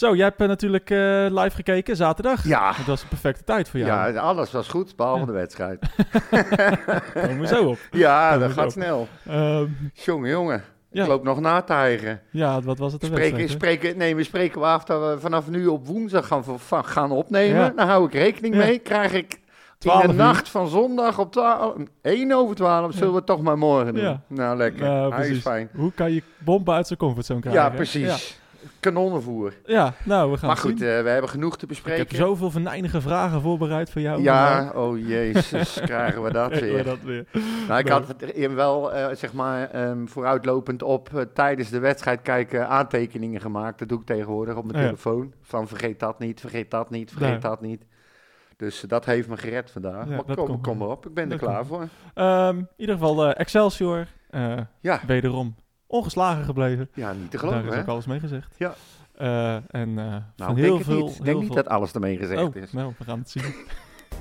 Zo, jij hebt eh, natuurlijk eh, live gekeken zaterdag. Ja. Het was een perfecte tijd voor jou. Ja, alles was goed, behalve de wedstrijd. Komen we zo op. Ja, Dat dat gaat snel. Ehm, Jongen, jongen. Ja. Ik loop nog na te hijgen. ja, wat was het Spreken, spreken, nee, we spreken af dat we vanaf nu op woensdag gaan, van- gaan opnemen. Ja. Daar hou ik rekening mee. Krijg ik in 12 de uur. nacht van zondag op 12, 1 over 12 zullen we het toch maar morgen doen. Ja. Nou, lekker. Hij is fijn. Hoe kan je bompen uit zijn comfortzone krijgen? Ja, precies. Kanonnenvoer. Ja, nou, we gaan Maar goed, zien. eh, we hebben genoeg te Ik bespreken. heb zoveel venijnige vragen voorbereid voor jou. Ja, oh jezus, krijgen we dat weer. dat weer. Nou, ik Nee. had het wel, eh, zeg maar, ehm, vooruitlopend op eh, tijdens de wedstrijd kijken aantekeningen gemaakt. Dat doe ik tegenwoordig op mijn Ja. telefoon. Van vergeet dat niet, vergeet dat niet, vergeet Nee. dat niet. Dus dat heeft me gered vandaag. Ja, maar kom, komt kom wel. maar op, ik ben er klaar komt voor. Ehm, in ieder geval Excelsior. Ja, wederom ongeslagen gebleven. ja niet te Daar geloven, is hè? ook alles mee gezegd. Ja. Eh, en eh, Nou, van ik heel denk veel... niet. Ik denk niet veel- dat alles ermee gezegd Oh, is. nou, we gaan het zien.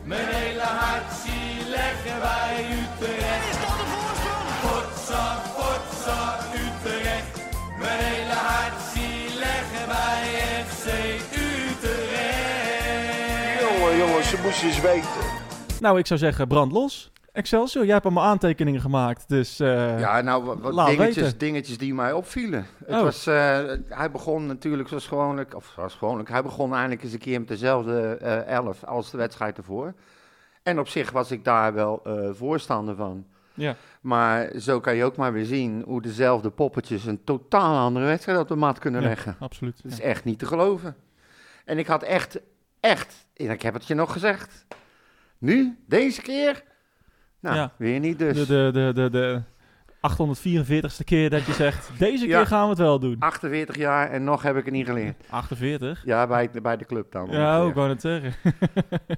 Mijn hele hart zie leggen wij Utrecht. Is dat de voorsprong? Potsa, potsa, Utrecht. Mijn hele hart zie leggen wij FC Utrecht. Jongen, jongens, ze moesten eens weten. nou, ik zou zeggen, brand los. Excelsior, jij hebt allemaal aantekeningen gemaakt. Dus eh, Ja, nou, wat, dingetjes, weten. dingetjes die mij opvielen. Het Oh. was, eh, hij begon natuurlijk zoals gewoonlijk, of zoals gewoonlijk, hij begon eindelijk eens een keer met dezelfde eh, elf als de wedstrijd ervoor. En op zich was ik daar wel voorstander van. ja. Maar zo kan je ook maar weer zien hoe dezelfde poppetjes een totaal andere wedstrijd op de mat kunnen Ja, leggen. absoluut. Dat is ja. echt niet te geloven. En ik had echt, echt, en ik heb het je nog gezegd, nu, deze keer, nou, Ja. weer niet dus. De, de, de, de, de 844ste keer dat je zegt, deze Ja. keer gaan we het wel doen. 48 jaar en nog heb ik het niet geleerd. 48? Ja, bij, bij de club dan. Ja, ongeveer. ik wou het zeggen.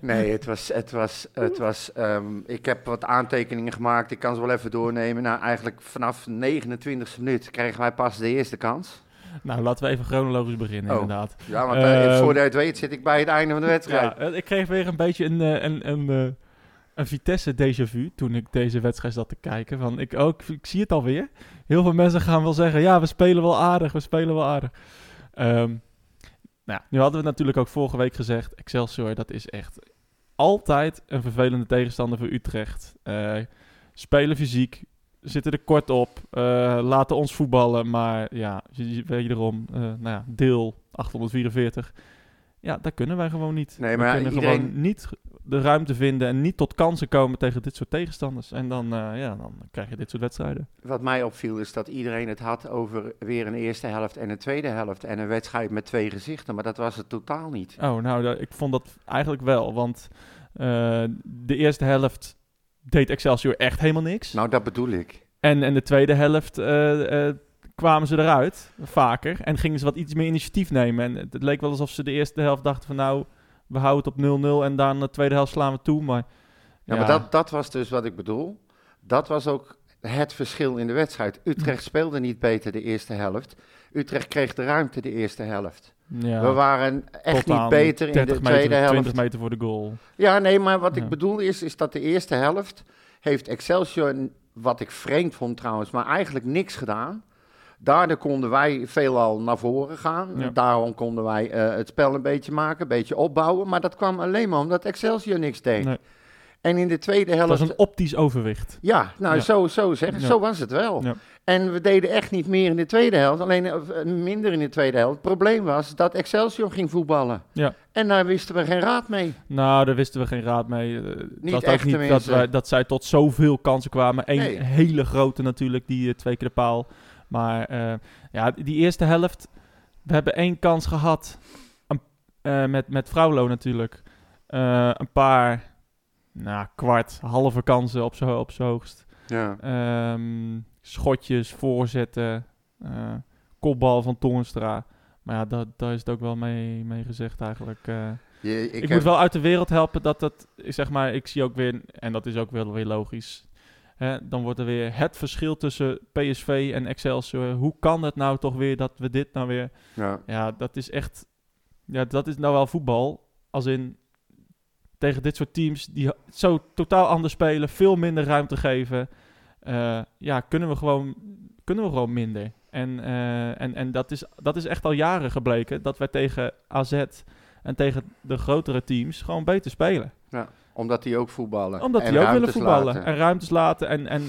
Nee, het was, het was, het was ehm, ik heb wat aantekeningen gemaakt, ik kan ze wel even doornemen. Nou, eigenlijk vanaf 29e minuut kregen wij pas de eerste kans. Nou, laten we even chronologisch beginnen, Oh. inderdaad. Ja, want eh, Ehm, voordat je het weet zit ik bij het einde van de wedstrijd. Ja, eh, ik kreeg weer een beetje een, eh, een, een, eh, een Vitesse déjà vu toen ik deze wedstrijd zat te kijken. Van, ik, ook, ik zie het alweer. Heel veel mensen gaan wel zeggen, ja, we spelen wel aardig, we spelen wel aardig. Ehm, nou, ja, nu hadden we natuurlijk ook vorige week gezegd, Excelsior, dat is echt altijd een vervelende tegenstander voor Utrecht. Eh, spelen fysiek, zitten er kort op, eh, laten ons voetballen, maar ja, wederom, eh, nou ja, deel 844. Ja, dat kunnen wij gewoon niet. Nee, we maar ja, kunnen iedereen- gewoon niet de ruimte vinden en niet tot kansen komen tegen dit soort tegenstanders. En dan, eh, ja, dan krijg je dit soort wedstrijden. Wat mij opviel is dat iedereen het had over weer een eerste helft en een tweede helft. En een wedstrijd met twee gezichten, maar dat was het totaal niet. Oh, nou, ik vond dat eigenlijk wel, want eh, de eerste helft deed Excelsior echt helemaal niks. Nou, dat bedoel ik. En in de tweede helft eh, kwamen ze eruit, vaker. En gingen ze wat iets meer initiatief nemen. En het, het leek wel alsof ze de eerste helft dachten van nou, we houden het op 0-0 en dan de tweede helft slaan we toe. Maar, Ja, maar dat, dat was dus wat ik bedoel. Dat was ook het verschil in de wedstrijd. Utrecht speelde niet beter de eerste helft. Utrecht kreeg de ruimte de eerste helft. ja, We waren echt niet beter in de 30 tweede helft. 20 meter voor de goal. Ja, nee, maar wat Ja. ik bedoel is, is dat de eerste helft heeft Excelsior, wat ik vreemd vond trouwens, maar eigenlijk niks gedaan. Daardoor konden wij veelal naar voren gaan. Ja. Daarom konden wij eh, het spel een beetje maken, een beetje opbouwen. Maar dat kwam alleen maar omdat Excelsior niks deed. Nee, En in de tweede helft... was een optisch overwicht. Ja, nou Ja. Zo, zo, zeg, Ja. zo was het wel. Ja. En we deden echt niet meer in de tweede helft, alleen eh, minder in de tweede helft. Het probleem was dat Excelsior ging voetballen. Ja. En daar wisten we geen raad mee. Nou, daar wisten we geen raad mee. Eh, Niet ook echt niet dat, wij, dat zij tot zoveel kansen kwamen. Eén Nee. hele grote natuurlijk, die twee keer de paal. Maar eh, ja, die eerste helft, we hebben één kans gehad. Een- eh, met, met Fraulo natuurlijk. Eh, een paar, nou, kwart, halve kansen op z'n op hoogst. Ja. Ehm, schotjes, voorzetten, kopbal van Toornstra. Maar ja, dat, daar is het ook wel mee, mee gezegd eigenlijk. Je, Ik, ik, heb, moet wel uit de wereld helpen dat dat, zeg maar, ik zie ook weer, en dat is ook wel weer logisch. Hè, dan wordt er weer het verschil tussen PSV en Excelsior. Hoe kan het nou toch weer dat we dit nou weer... Ja. Ja, dat is echt... Ja, dat is nou wel voetbal. Als in tegen dit soort teams die zo totaal anders spelen, veel minder ruimte geven. eh, ja, kunnen we gewoon, kunnen we gewoon minder. En, eh, en, en dat, is, dat is echt al jaren gebleken dat wij tegen AZ en tegen de grotere teams gewoon beter spelen. Omdat die ook voetballen. Omdat En die ook willen voetballen laten. en ruimtes laten. En, en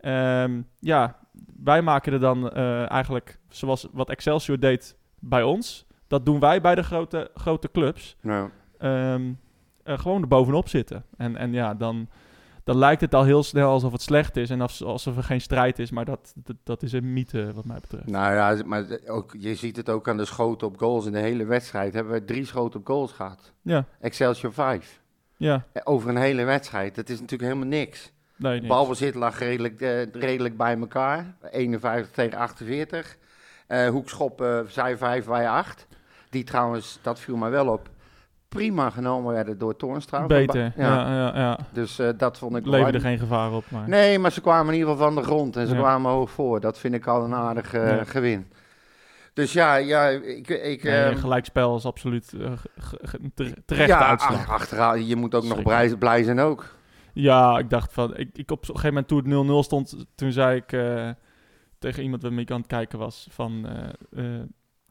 ehm, ja, wij maken er dan eh, eigenlijk, zoals wat Excelsior deed bij ons, dat doen wij bij de grote, grote clubs. Eh, gewoon er bovenop zitten. En, en ja, dan, dan lijkt het al heel snel alsof het slecht is en als, alsof er geen strijd is. Maar dat, dat, dat is een mythe wat mij betreft. Nou ja, maar ook, je ziet het ook aan de schoten op goals in de hele wedstrijd. Hebben we drie schoten op goals gehad. Ja, Excelsior 5. Ja, Over een hele wedstrijd. Dat is natuurlijk helemaal niks. nee, niks. Balbezit lag redelijk, eh, redelijk bij elkaar. 51 tegen 48. Eh hoekschoppen, zij 5, wij 8. Die trouwens, dat viel mij wel op, prima genomen werden door Toornstra. Beter, Ja. ja, ja, ja. Dus eh, dat vond ik Leverde geen gevaar op. Maar... Nee, maar ze kwamen in ieder geval van de grond en ze Ja. kwamen hoog voor. Dat vind ik al een aardig eh, gewin. Dus ja, ja ik... ik Nee, ehm, gelijkspel is absoluut eh, ge- ge- ge- tere- terechte ja, uitslag. achteraan, je moet ook nog blij, blij zijn ook. Ja, ik dacht van... Ik, ik op een gegeven moment toen het 0-0 stond... Toen zei ik eh, tegen iemand waarmee ik aan het kijken was... Van eh,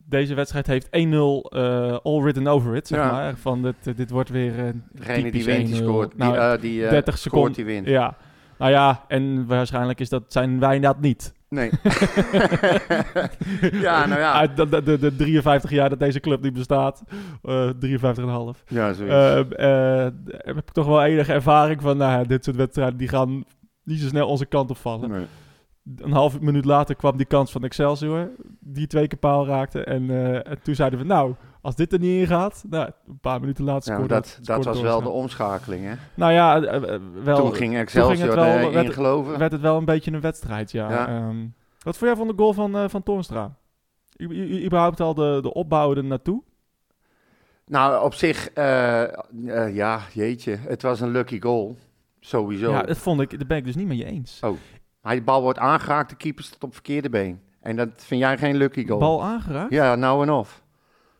deze wedstrijd heeft 1-0 eh, all written over it, zeg Ja. maar. Van dit, dit wordt weer Degene die wint, die 1-0. scoort. Nou, die, die eh, 30 scoort, seconden. die wint. Ja. Nou ja, en waarschijnlijk is dat, zijn wij dat niet. Nee. ja, nou ja. Uit de, de, de, de 53 jaar dat deze club niet bestaat. eh 53,5. Ja, zoiets. Eh, heb ik toch wel enige ervaring van, nou ja, dit soort wedstrijden die gaan niet zo snel onze kant op vallen. Nee. Een half minuut later kwam die kans van Excelsior, die twee keer paal raakte. En, en toen zeiden we, nou, als dit er niet in gaat, nou, een paar minuten later Ja, dat, dat was wel de omschakeling, hè? Nou ja, eh, eh, wel, Toen ging Excelsior het wel- erin werd- geloven. werd het wel een beetje een wedstrijd, ja. Ja. Ehm, wat vond jij van de goal van, eh van Toornstra? U, u- u- überhaupt al de, de opbouw er naartoe? Nou, op zich, ja, jeetje. Het was een lucky goal. Sowieso. Ja, dat vond ik, daar ben ik dus niet met je eens. Maar die bal wordt aangeraakt, de keeper staat op verkeerde been. En dat vind jij geen lucky goal? Bal aangeraakt? Ja, nou en of.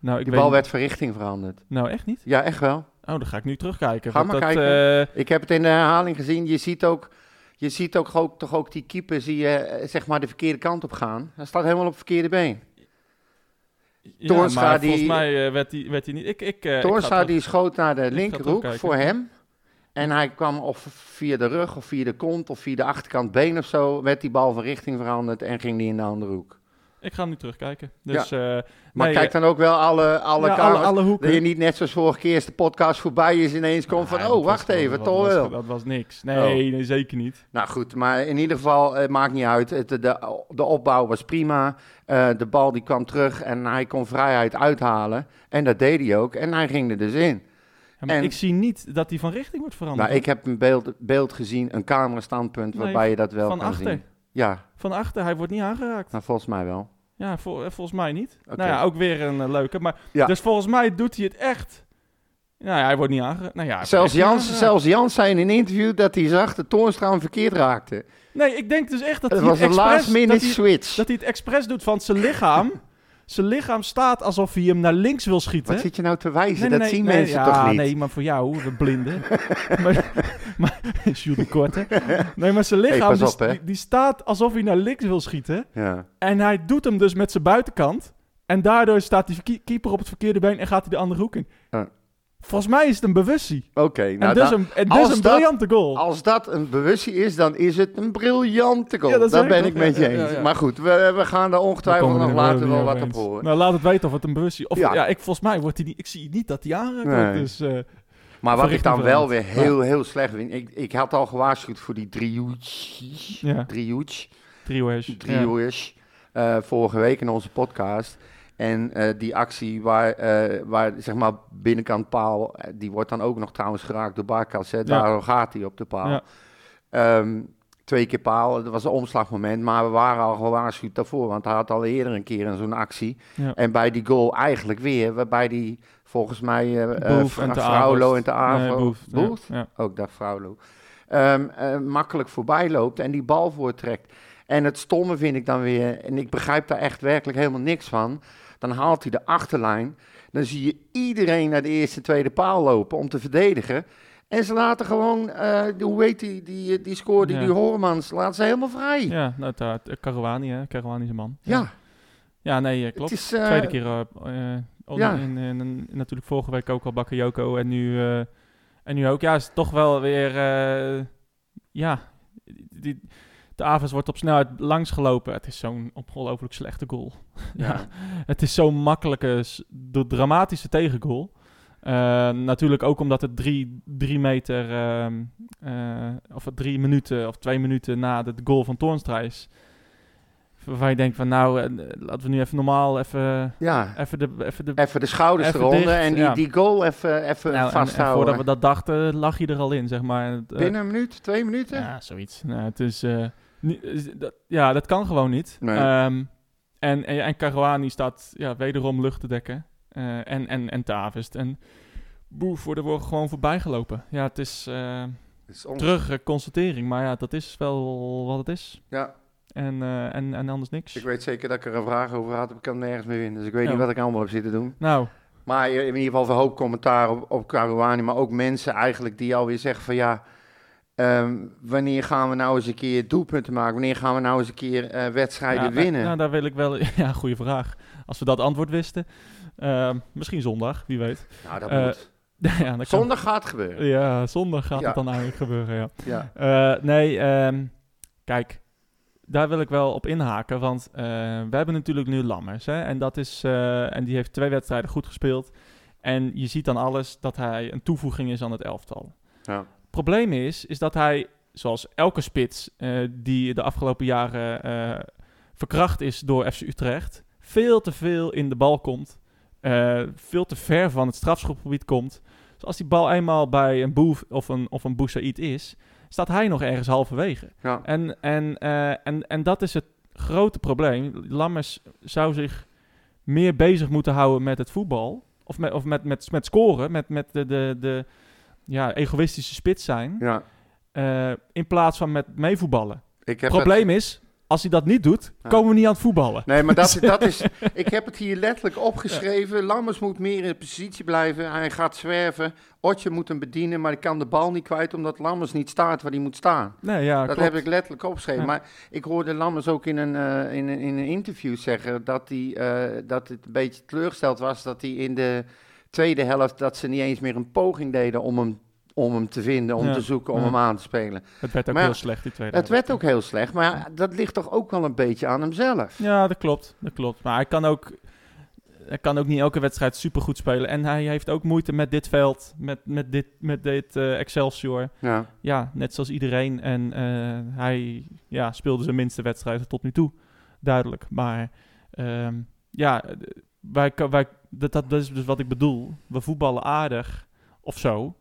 Nou, ik Die bal werd van richting veranderd. Nou, echt niet? Ja, echt wel. Oh, dan ga ik nu terugkijken. Ga maar dat, kijken. eh, Ik heb het in de herhaling gezien. Je ziet ook, je ziet ook, ook toch ook die keeper zie je, eh, zeg maar de verkeerde kant op gaan. Hij staat helemaal op het verkeerde been. ja, Toornstra maar die- volgens mij eh, werd hij werd die niet... Ik, ik, terug- die schoot naar de linkerhoek voor hem. En hij kwam of via de rug of via de kont of via de achterkant been of zo. Werd die bal van richting veranderd en ging die in de andere hoek. Ik ga nu terugkijken. Dus, eh, Maar nee, kijk dan ook wel alle, alle ja, alle, alle hoeken. Dat je niet net zoals vorige keer als de podcast voorbij is ineens komt van... Oh, wacht was- even, toch wel. Dat was niks. Nee, nee, zeker niet. Nou goed, maar in ieder geval, het maakt niet uit. Het, de, de opbouw was prima. Eh, de bal die kwam terug en hij kon vrijheid uithalen. En dat deed hij ook. En hij ging er dus in. Ja, maar En- ik zie niet dat hij van richting wordt veranderd. Nou, ik heb een beeld, beeld gezien, een camerastandpunt, Nee, waarbij je dat wel van kan achter. zien. Ja, Van achter, hij wordt niet aangeraakt. nou volgens mij wel. Ja, vol- eh, volgens mij niet. Nou ja, ook weer een eh, leuke. Maar, Ja. Dus volgens mij doet hij het echt. Nou ja, hij wordt niet aangeraakt. Nou ja, Zelfs Jans, zelfs Jans zei in een interview dat hij zag dat Toornstra hem verkeerd raakte. Nee, ik denk dus echt dat Het hij was het expres... dat hij- switch. Dat hij het expres doet van zijn lichaam. zijn lichaam staat alsof hij hem naar links wil schieten. Wat zit je nou te wijzen? Nee, nee, dat nee, zien mensen ja, toch niet? Nee, maar voor jou, we blinden. maar, maar, Jules de Korte. Nee, maar zijn lichaam die, op, die, die staat alsof hij naar links wil schieten. Ja. En hij doet hem dus met zijn buitenkant. En daardoor staat die keeper op het verkeerde been en gaat hij de andere hoek in. Ja. Volgens mij is het een bewustie. Oké, en nou dus dan- een, en dus een dat- briljante goal. als dat een bewustie is, dan is het een briljante goal. Ja, dat Daar ben ik met je eens. ja, ja. Maar goed, we, we gaan er Daar ongetwijfeld nog er later wel wat op horen. Nou, laat het weten of het een bewustie Of Ja. ja, ik, volgens mij wordt hij niet... Ik zie niet dat hij aangeraakt Nee. wordt. Dus, eh, Maar wat ik dan wel weer heel, heel slecht vind. Ik, ik had al gewaarschuwd voor die driehoek. ja. Ja. Driehoek. eh, vorige week in onze podcast. En eh, die actie waar, eh, waar zeg maar binnenkant paal, eh, die wordt dan ook nog trouwens geraakt door Barkas. Hè? Daarom gaat hij op de paal. Ja. Ehm, twee keer paal, dat was een omslagmoment, maar we waren al gewaarschuwd daarvoor, want hij had al eerder een keer zo'n actie. Ja. En bij die goal eigenlijk weer, waarbij die volgens mij eh Boef uh, en Nee, Avo, ook dat Fraulo, ehm, eh, makkelijk voorbij loopt en die bal voortrekt. En het stomme vind ik dan weer, en ik begrijp daar echt werkelijk helemaal niks van, dan haalt hij de achterlijn, dan zie je iedereen naar de eerste, tweede paal lopen om te verdedigen. En ze laten gewoon, eh, die- hoe heet die, die, die scoorde, Ja. die Hormans, laten ze helemaal vrij. Ja, Ja, nou, uh, Caruani, hè. Caruani is een man. Ja, nee, eh, klopt. Het is, eh, Tweede keer. eh eh, oh, ja. in, in- in- natuurlijk vorige week ook al Bakayoko en nu, eh, en nu ook. Ja, is toch wel weer... eh, ja, die, de Avers wordt op snelheid langsgelopen. Het is zo'n ongelooflijk slechte goal. ja. Het is zo'n makkelijke, dramatische tegengoal. Eh, natuurlijk ook omdat het drie, drie meter, ehm, eh, of drie minuten of twee minuten na de goal van Toornstra is. Waar je denkt van nou, eh, laten we nu even normaal even, ja. even de... Even de Even de schouders Even eronder dicht, en die, ja. die goal even, even nou, en- en, vasthouden. voordat we dat dachten, lag je er al in, zeg maar. Binnen een minuut, twee minuten? Ja, zoiets. Nou, het is- dat, ja, dat kan gewoon niet. Nee. Ehm, en, en, en Caruani staat ja, wederom lucht te dekken. Eh, en, en, en Tavist. En Boef worden we gewoon voorbij gelopen. Ja, het is Het is terug constatering. Maar ja, dat is wel wat het is. Ja, En, eh, en, en anders niks. ik weet zeker dat ik er een vraag over had, ik kan nergens meer vinden. Dus ik weet Ja. niet wat ik allemaal heb zitten doen. Nou, Maar in ieder geval een hoop commentaar op, op Caruani, maar ook mensen eigenlijk die alweer zeggen van ja, ehm, wanneer gaan we nou eens een keer doelpunten maken? Wanneer gaan we nou eens een keer eh, wedstrijden ja, winnen? Nou, daar wil ik wel... Ja, goede vraag. Als we dat antwoord wisten. Ehm, misschien zondag, wie weet. nou, dat eh, moet. ja, dat Zondag gaat gebeuren. Ja, zondag gaat Ja. het dan eigenlijk gebeuren, ja. Ja. Eh, nee, ehm, kijk, daar wil ik wel op inhaken. Want we hebben natuurlijk nu Lammers. Hè, en, dat is, en die heeft twee wedstrijden goed gespeeld. En je ziet dan alles dat hij een toevoeging is aan het elftal. Ja. Het probleem is, is dat hij, zoals elke spits eh, die de afgelopen jaren eh, verkracht is door FC Utrecht, veel te veel in de bal komt. eh, veel te ver van het strafschopgebied komt. Dus als die bal eenmaal bij een Boef of een, of een Boussaïd is, staat hij nog ergens halverwege. Ja. En, en, en, en dat is het grote probleem. Lammers zou zich meer bezig moeten houden met het voetbal. Of met, of met, met, met scoren, met, met de, de, de ja, egoïstische spits zijn. ja. eh, in plaats van met meevoetballen. Ik Het heb probleem is, als hij dat niet doet, Ja. komen we niet aan het voetballen. Nee, maar dat, dat is. Ik heb het hier letterlijk opgeschreven. Lammers moet meer in positie blijven. Hij gaat zwerven. Otje moet hem bedienen, maar hij kan de bal niet kwijt omdat Lammers niet staat waar hij moet staan. Nee, ja, dat klopt. heb ik letterlijk opgeschreven. Ja. Maar ik hoorde Lammers ook in een, eh, in een, in een interview zeggen dat, hij, eh, dat het een beetje teleurgesteld was dat hij in de tweede helft dat ze niet eens meer een poging deden om hem, om hem te vinden, om Ja. te zoeken, om Ja. hem aan te spelen. Het werd ook Maar heel slecht, die tweede Het helft. werd ook heel slecht, maar dat ligt toch ook wel een beetje aan hemzelf. Ja, dat klopt. Dat klopt. Maar hij kan ook, hij kan ook niet elke wedstrijd supergoed spelen. En hij heeft ook moeite met dit veld, met, met dit, met dit eh, Excelsior. Ja. Ja, net zoals iedereen. En eh, hij ja, speelde zijn minste wedstrijden tot nu toe. Duidelijk. Maar ehm, ja, wij, wij, dat, dat is dus wat ik bedoel. We voetballen aardig of zo.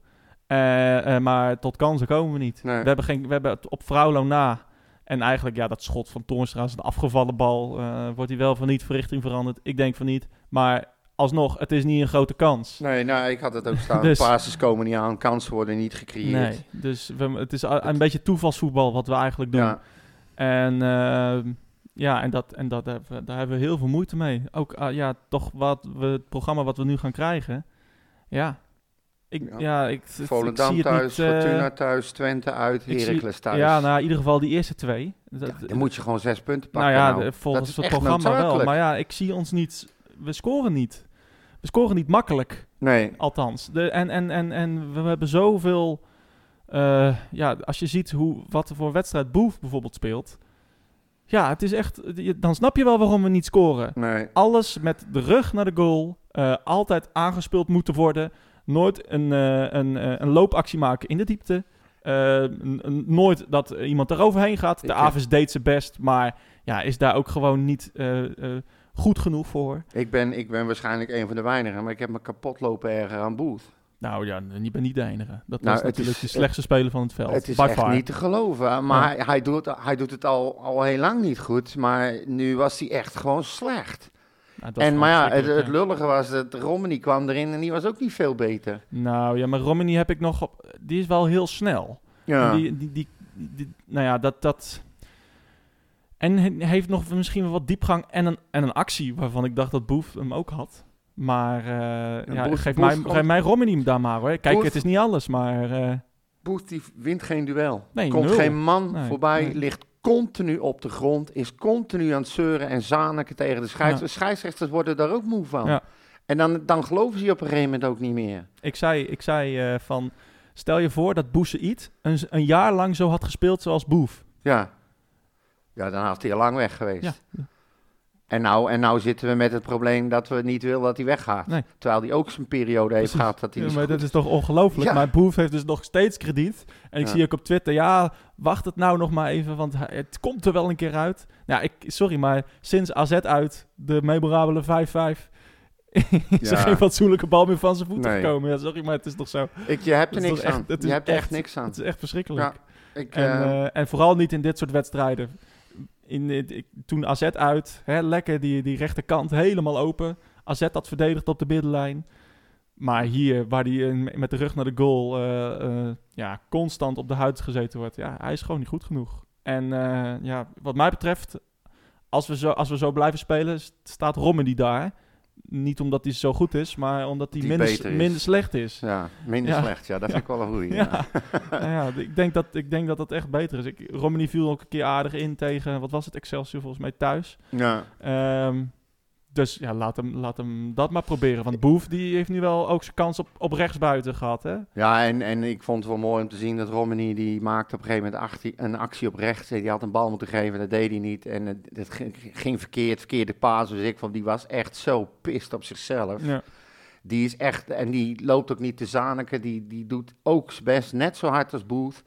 Eh, eh, maar tot kansen komen we niet. Nee. We hebben, geen, we hebben het op Fraulo na. En eigenlijk, ja, dat schot van Toornstra is een afgevallen bal. Eh, wordt hij wel van niet verrichting veranderd? Ik denk van niet. Maar alsnog, het is niet een grote kans. Nee, nou, ik had het ook staan. Dus- Passes komen niet aan, kansen worden niet gecreëerd. Nee, dus we, het is a- een beetje toevalsvoetbal wat we eigenlijk doen. Ja, En ehm, ja, en, dat, en dat hebben we, daar hebben we heel veel moeite mee. Ook ah, ja, toch wat we, het programma wat we nu gaan krijgen. Ja, ik, Ja. ja. ik, Volendam thuis, niet, eh, Fortuna thuis, Twente uit, Heracles thuis. Ja, nou in ieder geval die eerste twee. Dat- Ja, dan moet je gewoon zes punten nou pakken. ja, nou. volgens het programma wel. Maar ja, ik zie ons niet. We scoren niet. We scoren niet makkelijk. Nee, Althans. De, en, en, en, en we hebben zoveel. eh, ja, als je ziet hoe, wat voor wedstrijd Boef bijvoorbeeld speelt. Ja, het is echt. Dan snap je wel waarom we niet scoren. nee. Alles met de rug naar de goal. eh, altijd aangespeeld moeten worden. Nooit een, eh, een, eh, een loopactie maken in de diepte. Nooit dat iemand eroverheen gaat. De Avis deed zijn best, maar ja, is daar ook gewoon niet goed genoeg voor. Ik ben, ik ben waarschijnlijk een van de weinigen, maar ik heb me kapot lopen erger aan Booth. Nou ja, je bent niet de enige. Dat Nou, was het natuurlijk is- de slechtste speler van het veld. Het is echt far. niet te geloven. Maar hij, hij, doet, hij doet het al, al heel lang niet goed. Maar nu was hij echt gewoon slecht. Nou, is En maar ja, het, lullige was dat Romney kwam erin en die was ook niet veel beter. Nou ja, maar Romani heb ik nog op. Die is wel heel snel. Ja, En Die, die, die, die- nou ja, dat. dat en hij heeft nog misschien wel wat diepgang en een, en een actie waarvan ik dacht dat Boef hem ook had. Maar eh, ja, geef, mij, geef mij Romani daar maar hoor. Kijk, het is niet alles, maar Booth die wint geen duel. Nee, Komt nul. geen man Nee, voorbij, nee. ligt continu op de grond, is continu aan het zeuren en zaniken tegen de scheidsrechters. Scheidsrechters worden daar ook moe van. Ja. En dan, dan geloven ze je op een gegeven moment ook niet meer. Ik zei, ik zei eh, van, stel je voor dat Boussaïd een, een jaar lang zo had gespeeld zoals Boef. Ja. Ja, dan had hij al lang weg geweest. Ja. En, nou, en nou zitten we met het probleem dat we niet willen dat hij weggaat. Nee. Terwijl hij ook zijn periode heeft gehad dat hij Ja, maar dat is toch ongelooflijk. Ja. Maar Boef heeft dus nog steeds krediet. En ik Ja. zie ook op Twitter, ja, wacht het nou nog maar even, want het komt er wel een keer uit. Nou, ik, sorry, maar sinds AZ uit, de memorabele 5-5, is er geen fatsoenlijke bal meer van zijn voeten Nee. gekomen. Ja, sorry, maar het is toch zo. Ik, je hebt er niks echt- aan. het Je is hebt er echt niks aan. Het is echt verschrikkelijk. Ik, En, eh, eh, en vooral niet in dit soort wedstrijden. In, ik, toen AZ uit, hè, lekker die, die rechterkant helemaal open. AZ had verdedigd op de middenlijn. Maar hier, waar hij eh, met de rug naar de goal eh, eh, ja, constant op de huid gezeten wordt. Ja, hij is gewoon niet goed genoeg. En eh, ja, wat mij betreft, als we zo, als we zo blijven spelen, st- staat Rommelly daar. Niet omdat hij zo goed is, maar omdat hij minder, is. minder slecht is. ja, minder Ja. slecht. Ja, dat vind ik wel een goeie. Ja, nou ja, ik, denk dat, ik denk dat dat echt beter is. Ik, Romani viel ook een keer aardig in tegen, wat was het, Excelsior volgens mij thuis. Ja. Ehm, dus ja, laat hem, laat hem dat maar proberen. Want Boef die heeft nu wel ook zijn kans op, op rechtsbuiten gehad, hè? Ja, en, en ik vond het wel mooi om te zien dat Romani die maakte op een gegeven moment achtie- een actie op rechts. Die had een bal moeten geven, dat deed hij niet. En het, het ging, verkeerd, verkeerde paas. Dus ik vond, die was echt zo pist op zichzelf. Ja, Die is echt, en die loopt ook niet te zaniken. Die, die doet ook zijn best net zo hard als Booth.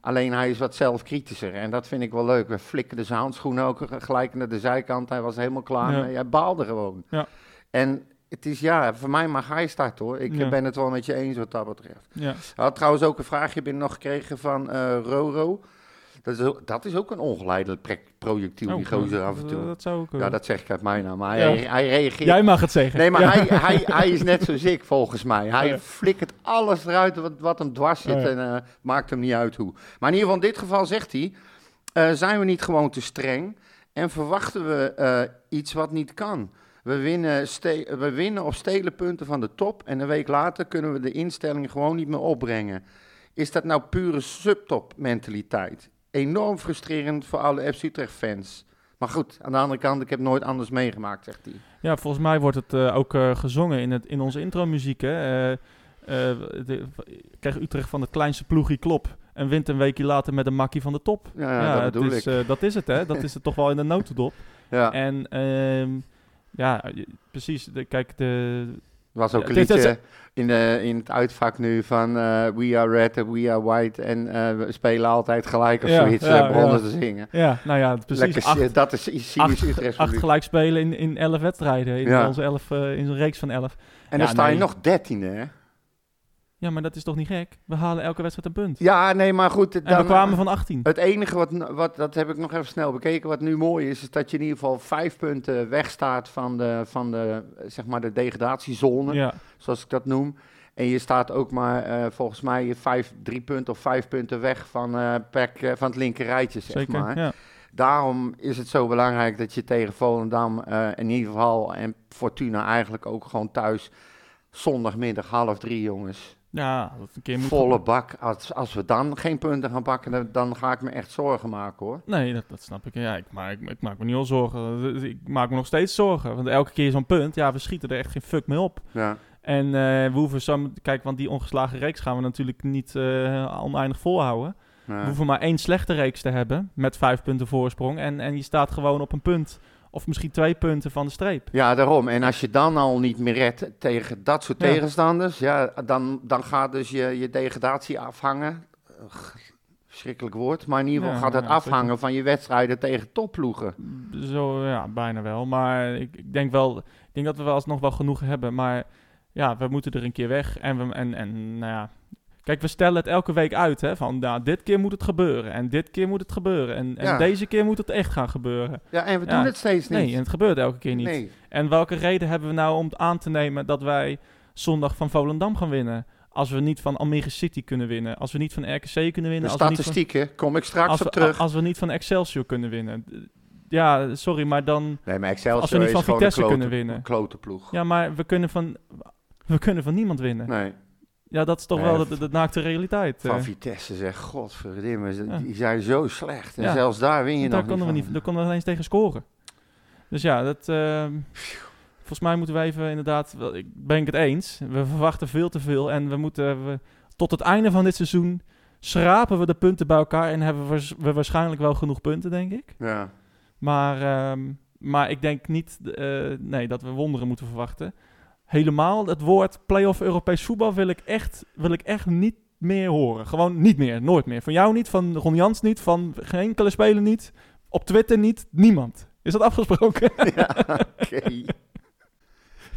Alleen hij is wat zelfkritischer. En dat vind ik wel leuk. We flikkerden zijn handschoenen ook gelijk naar de zijkant. Hij was helemaal klaar. Ja. Hij baalde gewoon. Ja. En het is, ja, voor mij mag hij starten hoor. Ik Ja. ben het wel met je eens wat dat betreft. ja. Ik had trouwens ook een vraagje binnen nog gekregen van eh, Roro. Dat is, ook, dat is ook een ongeleidelijk projectiel, die Oh, gozer af en toe. Dat zou ook... eh, Ja, dat zeg ik uit mijn naam. Maar Ja. hij, hij reageert Jij mag het zeggen. Nee, maar Ja. hij, hij, hij is net zoals ik, volgens mij. Hij Ja. flikkert alles eruit wat, wat hem dwars zit Oh, en eh, maakt hem niet uit hoe. Maar in ieder geval, in dit geval zegt hij... eh, zijn we niet gewoon te streng en verwachten we eh, iets wat niet kan? We winnen, we winnen op stelen punten van de top en een week later kunnen we de instelling gewoon niet meer opbrengen. Is dat nou pure subtop mentaliteit? Enorm frustrerend voor alle FC Utrecht fans. Maar goed, aan de andere kant, ik heb nooit anders meegemaakt, zegt hij. Ja, volgens mij wordt het eh, ook eh, gezongen in, het, in onze intro-muziek. Hè? De, krijgt Utrecht van het kleinste ploegie klop. En wint een weekje later met een makkie van de top. Ja, dat het bedoel is, ik. dat is het, hè? Dat is het toch wel in de notendop. Ja. En ehm, ja, precies. De, kijk, de, was ook een liedje in, de, in het uitvak nu van eh, We are red and we are white en eh, we spelen altijd gelijk of Ja, zoiets. ja, eh, begonnen ja. te zingen. ja, nou ja, precies. Lekker, acht, dat is acht, Utrechts acht gelijk spelen in, in elf wedstrijden. In onze elf, eh, in zo'n reeks van elf. En dan sta je nee. nog dertiende, hè? Ja, maar dat is toch niet gek? We halen elke wedstrijd een punt. Ja, nee, maar goed. en dan- we kwamen van 18. Het enige wat, wat, dat heb ik nog even snel bekeken, wat nu mooi is, is dat je in ieder geval vijf punten wegstaat van de, van de, zeg maar de degradatiezone. Ja, zoals ik dat noem. En je staat ook maar eh, volgens mij vijf, drie punten of vijf punten weg van, eh PEC, eh, van het linker rijtje, zeg zeker. maar. Ja. Daarom is het zo belangrijk dat je tegen Volendam in ieder geval en Fortuna eigenlijk ook gewoon thuis zondagmiddag half drie, jongens. Ja, dat een keer moet Volle bak. Als, als we dan geen punten gaan pakken, dan, dan ga ik me echt zorgen maken hoor. Nee, dat, dat snap ik. Ja, ik, maar ik, ik maak me niet al zorgen. Ik maak me nog steeds zorgen. Want elke keer zo'n punt, ja, we schieten er echt geen fuck mee op. Ja, En eh, we hoeven zo... Kijk, want die ongeslagen reeks gaan we natuurlijk niet eh, oneindig volhouden. We hoeven maar één slechte reeks te hebben, met vijf punten voorsprong. En, en je staat gewoon op een punt, of misschien twee punten van de streep. ja, daarom. En als je dan al niet meer redt tegen dat soort Ja. tegenstanders, ja, dan, dan gaat dus je, je degradatie afhangen. Ugh, Verschrikkelijk woord, maar in ieder geval Ja, gaat het ja, afhangen van je wedstrijden tegen topploegen. Zo, ja, bijna wel. Maar ik, ik denk wel, ik denk dat we wel alsnog wel genoeg hebben. Maar ja, we moeten er een keer weg. En, we, en, en nou ja, kijk, we stellen het elke week uit, hè. Van, nou, dit keer moet het gebeuren. En dit keer moet het gebeuren. En, en Ja. deze keer moet het echt gaan gebeuren. Ja, en we Ja. doen het steeds niet. Nee, en het gebeurt elke keer niet. Nee. En welke reden hebben we nou om aan te nemen dat wij zondag van Volendam gaan winnen? Als we niet van Almere City kunnen winnen. Als we niet van RKC kunnen De winnen. Als we, niet van, statistieken, kom ik straks als, op terug. als we niet van Excelsior kunnen winnen. Ja, sorry, maar dan... nee, maar Excelsior als we niet is van gewoon Vitesse klote, kunnen winnen. een klote ploeg. Ja, maar we kunnen van, we kunnen van niemand winnen. Nee. Ja, dat is toch wel de, de, naakte realiteit. Van eh. Vitesse zeg, godverdimme, ze- Ja. die zijn zo slecht. En zelfs daar win je daar nog konden we niet daar konden we ineens tegen scoren. Dus ja, dat, ehm, volgens mij moeten we even inderdaad, wel, ik ben ik het eens. We verwachten veel te veel en we moeten we, tot het einde van dit seizoen schrapen we de punten bij elkaar en hebben we waarschijnlijk wel genoeg punten, denk ik. Ja. Maar, ehm, maar ik denk niet eh, nee, dat we wonderen moeten verwachten. Helemaal het woord play-off Europees voetbal wil ik, echt, wil ik echt niet meer horen. Gewoon niet meer, nooit meer. Van jou niet, van Ron Jans niet, van geen enkele speler niet. Op Twitter niet, niemand. Is dat afgesproken? ja, oké.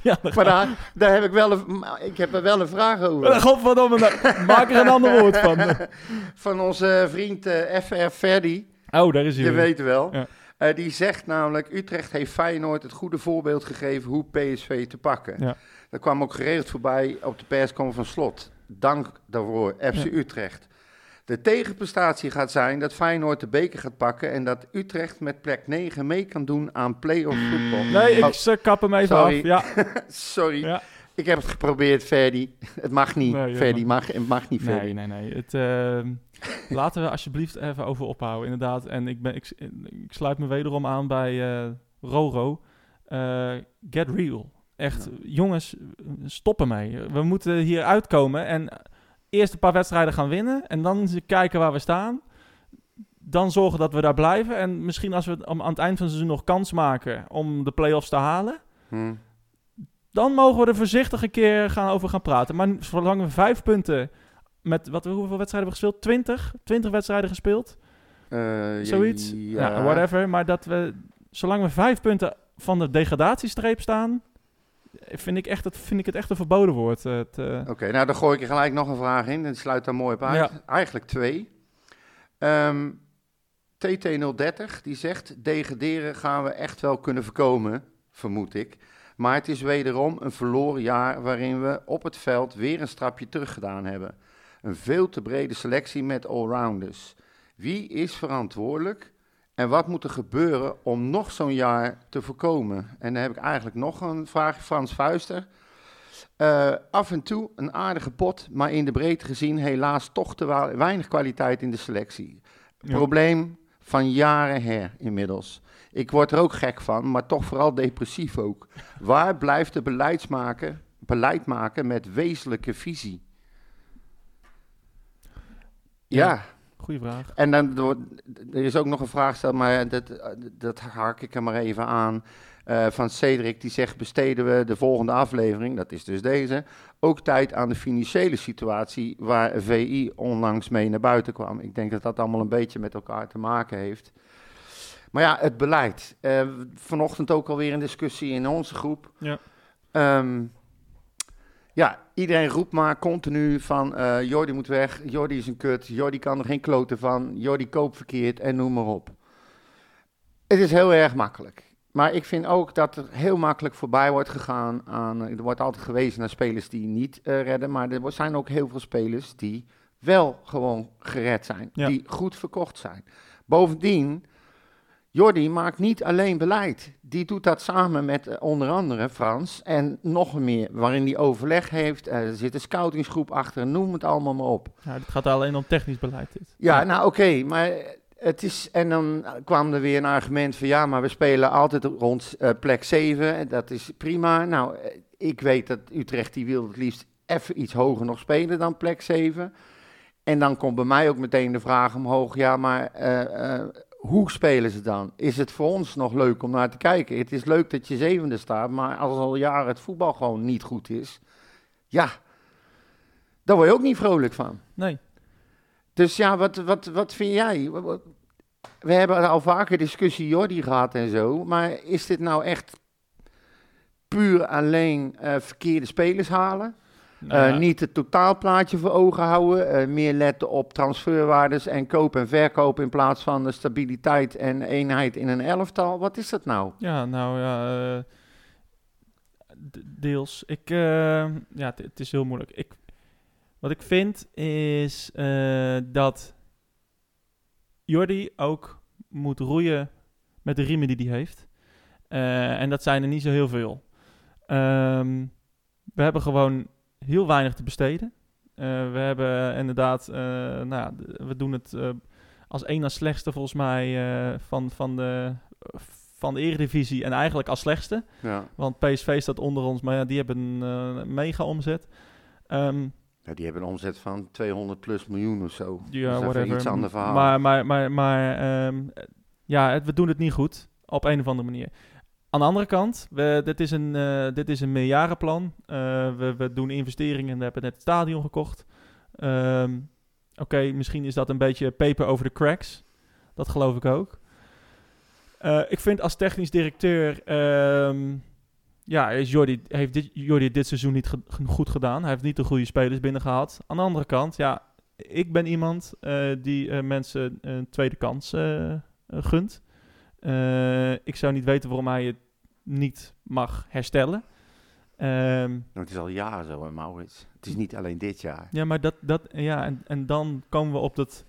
ja, Maar daar, daar heb ik wel een, ik heb er wel een vraag over. Godverdomme, nou, maak er een ander woord van. Van onze vriend eh, FR Ferdi. Oh, daar is hij. Je weet wel. Ja. Eh, die zegt namelijk, Utrecht heeft Feyenoord het goede voorbeeld gegeven hoe PSV te pakken. Ja. Dat kwam ook geregeld voorbij op de persconferentie van Slot. Dank daarvoor, FC Ja. Utrecht. De tegenprestatie gaat zijn dat Feyenoord de beker gaat pakken... en dat Utrecht met plek 9 mee kan doen aan play-off voetbal. Nee, ik Oh, ze kap hem even sorry. af. Ja. sorry, Ja. Ik heb het geprobeerd, Ferdi. Het mag niet, Nee, Ferdi. Mag, het mag niet, Ferdi. Nee, nee, nee. Het, ehm, laten we alsjeblieft even over ophouden, inderdaad. En ik, ben, ik, ik sluit me wederom aan bij eh, Roro. Eh, get real. Echt, jongens, stop ermee. We moeten hier uitkomen en eerst een paar wedstrijden gaan winnen. En dan kijken waar we staan. Dan zorgen dat we daar blijven. En misschien als we aan het eind van het seizoen nog kans maken om de play-offs te halen. Hm. Dan mogen we er voorzichtig een keer gaan over gaan praten. Maar zolang we vijf punten met wat, hoeveel wedstrijden hebben we gespeeld? 20? 20 wedstrijden gespeeld? Eh, Zoiets? Ja, whatever. Maar dat we, zolang we vijf punten van de degradatiestreep staan, vind ik, echt, het, vind ik het echt een verboden woord. Eh, Oké, nou dan gooi ik er gelijk nog een vraag in. En sluit daar mooi op uit. Ja. Eigenlijk twee. Ehm, TT030 die zegt: degraderen gaan we echt wel kunnen voorkomen, vermoed ik. Maar het is wederom een verloren jaar waarin we op het veld weer een stapje terug gedaan hebben. Een veel te brede selectie met allrounders. Wie is verantwoordelijk en wat moet er gebeuren om nog zo'n jaar te voorkomen? En dan heb ik eigenlijk nog een vraag, Frans Vuister. Eh, af en toe een aardige pot, maar in de breedte gezien helaas toch te weinig kwaliteit in de selectie. ja. Probleem van jaren her inmiddels. Ik word er ook gek van, maar toch vooral depressief ook. Waar blijft de beleidsmaker, beleid maken met wezenlijke visie? Ja. ja. Goeie vraag. En dan, er is ook nog een vraag gesteld, maar dat, dat haak ik er maar even aan. eh, van Cedric, die zegt: besteden we de volgende aflevering, dat is dus deze, ook tijd aan de financiële situatie waar VI onlangs mee naar buiten kwam. Ik denk dat dat allemaal een beetje met elkaar te maken heeft. Maar ja, het beleid. Eh, vanochtend ook alweer een discussie in onze groep. Ja. Ehm, ja, iedereen roept maar continu van eh Jordi moet weg, Jordi is een kut, Jordi kan er geen kloten van, Jordi koopt verkeerd en noem maar op. Het is heel erg makkelijk. Maar ik vind ook dat er heel makkelijk voorbij wordt gegaan aan... Er wordt altijd gewezen naar spelers die niet eh, redden, maar er zijn ook heel veel spelers die wel gewoon gered zijn. Ja. Die goed verkocht zijn. Bovendien, Jordi maakt niet alleen beleid. Die doet dat samen met eh, onder andere Frans en nog meer, waarin hij overleg heeft. Eh, er zit een scoutingsgroep achter, noem het allemaal maar op. Ja, het gaat alleen om technisch beleid. Dit. Ja, nou oké, maar het is. En dan kwam er weer een argument van ja, maar we spelen altijd rond eh, plek 7. En dat is prima. Nou, ik weet dat Utrecht die wil het liefst even iets hoger nog spelen dan plek 7. En dan komt bij mij ook meteen de vraag omhoog: ja, maar hoe spelen ze dan? Is het voor ons nog leuk om naar te kijken? Het is leuk dat je zevende staat, maar als al jaren het voetbal gewoon niet goed is, ja, daar word je ook niet vrolijk van. Nee. Dus ja, wat, wat, wat vind jij? We hebben al vaker discussie Jordi gehad en zo, maar is dit nou echt puur alleen eh, verkeerde spelers halen? Eh, Niet het totaalplaatje voor ogen houden, eh, meer letten op transferwaardes en koop en verkoop in plaats van de stabiliteit en eenheid in een elftal? Wat is dat nou? Ja, nou ja, eh, deels. Ik, ja, het- is heel moeilijk. Ik, wat ik vind is dat Jordi ook moet roeien met de riemen die hij heeft. En dat zijn er niet zo heel veel. Ehm, we hebben gewoon heel weinig te besteden. Eh, we hebben inderdaad, eh, nou ja, we doen het eh, als één als slechtste volgens mij van, van, de, van de Eredivisie. En eigenlijk als slechtste. Ja. Want PSV staat onder ons, maar ja, die hebben een mega omzet. Ehm, Ja, die hebben een omzet van 200 plus miljoen of zo. ja, even whatever. iets ander verhaal. Maar, maar, maar, maar ehm, ja, het- we doen het niet goed. Op een of andere manier. Aan de andere kant, we, dit, is een, eh, dit is een meerjarenplan. Eh, we, we doen investeringen. We hebben net het stadion gekocht. Ehm, Oké, misschien is dat een beetje paper over de cracks. Dat geloof ik ook. Eh, ik vind als technisch directeur... ehm, ja, is Jordi, heeft dit, Jordi dit seizoen niet goed gedaan. Hij heeft niet de goede spelers binnengehaald. Aan de andere kant, ja, ik ben iemand die mensen een tweede kans gunt. Ik zou niet weten waarom hij het niet mag herstellen. Ehm, Nou, het is al jaren zo, hè, Maurits. Het is niet alleen dit jaar. ja, maar dat, dat ja, en, en dan komen we op dat,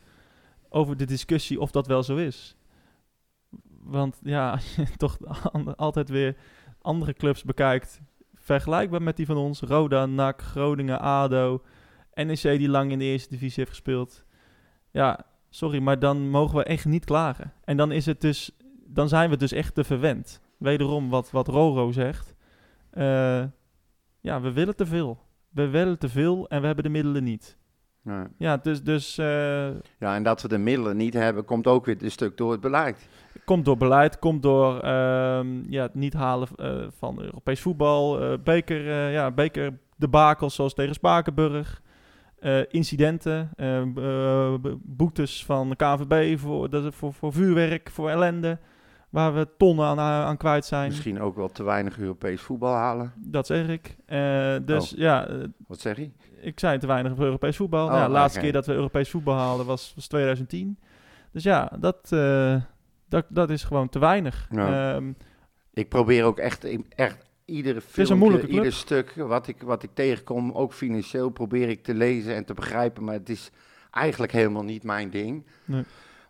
over de discussie of dat wel zo is. Want ja, als je toch altijd weer andere clubs bekijkt, vergelijkbaar met die van ons, Roda, NAC, Groningen, ADO, NEC die lang in de eerste divisie heeft gespeeld. Ja, sorry, maar dan mogen we echt niet klagen. En dan is het dus, dan zijn we dus echt te verwend. Wederom wat, wat Roro zegt. Eh, ja, we willen te veel. We willen te veel en we hebben de middelen niet. Ja. Ja, dus, dus eh, ja, en dat we de middelen niet hebben, komt ook weer een stuk door het beleid. komt door beleid, komt door ehm, ja, het niet halen eh, van Europees voetbal, beker, ja, beker debakels zoals tegen Spakenburg, incidenten, boetes van de KVB voor, dat, voor, voor vuurwerk, voor ellende, waar we tonnen aan, aan kwijt zijn. Misschien ook wel te weinig Europees voetbal halen. Dat zeg ik. Eh, dus ja, eh, Wat zeg je? ik zei te weinig Europees voetbal. Oh, nou, de laatste keer dat we Europees voetbal haalden was, was 2010. Dus ja, dat, eh, dat, dat is gewoon te weinig. Ja. Ehm, Ik probeer ook echt, echt iedere club. ieder stuk wat ik, wat ik tegenkom, ook financieel, probeer ik te lezen en te begrijpen. Maar het is eigenlijk helemaal niet mijn ding. Nee.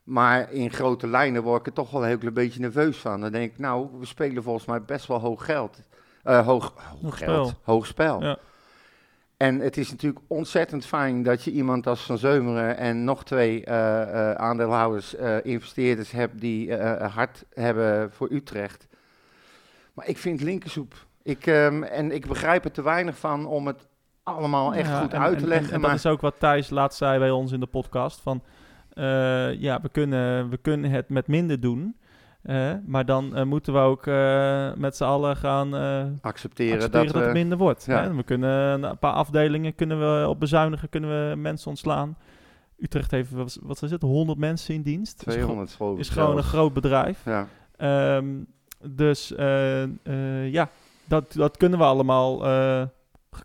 Maar in grote lijnen word ik er toch wel een heel klein beetje nerveus van. Dan denk ik, nou, we spelen volgens mij best wel hoog geld. Eh, hoog, hoog, Hoog geld, spel. hoog spel. Ja. En het is natuurlijk ontzettend fijn dat je iemand als Van Zeumeren en nog twee eh, eh, aandeelhouders, investeerders hebt die hard hebben voor Utrecht. Maar ik vind linkersoep. Ik, ehm, en ik begrijp er te weinig van om het allemaal echt ja, goed en- uit te en- leggen. En, maar dat is ook wat Thijs laatst zei bij ons in de podcast. Van, eh, ja, we kunnen, we kunnen het met minder doen. maar dan eh, moeten we ook eh, met z'n allen gaan accepteren, accepteren dat dat, we... het minder wordt. ja. Hè? We kunnen een paar afdelingen kunnen we op bezuinigen, kunnen we mensen ontslaan. Utrecht heeft, wat, wat is het, 100 mensen in dienst. Is, gewoon- 200 geloof ik is gewoon een groot bedrijf. Ja. Ehm, dus ja, dat, dat kunnen we allemaal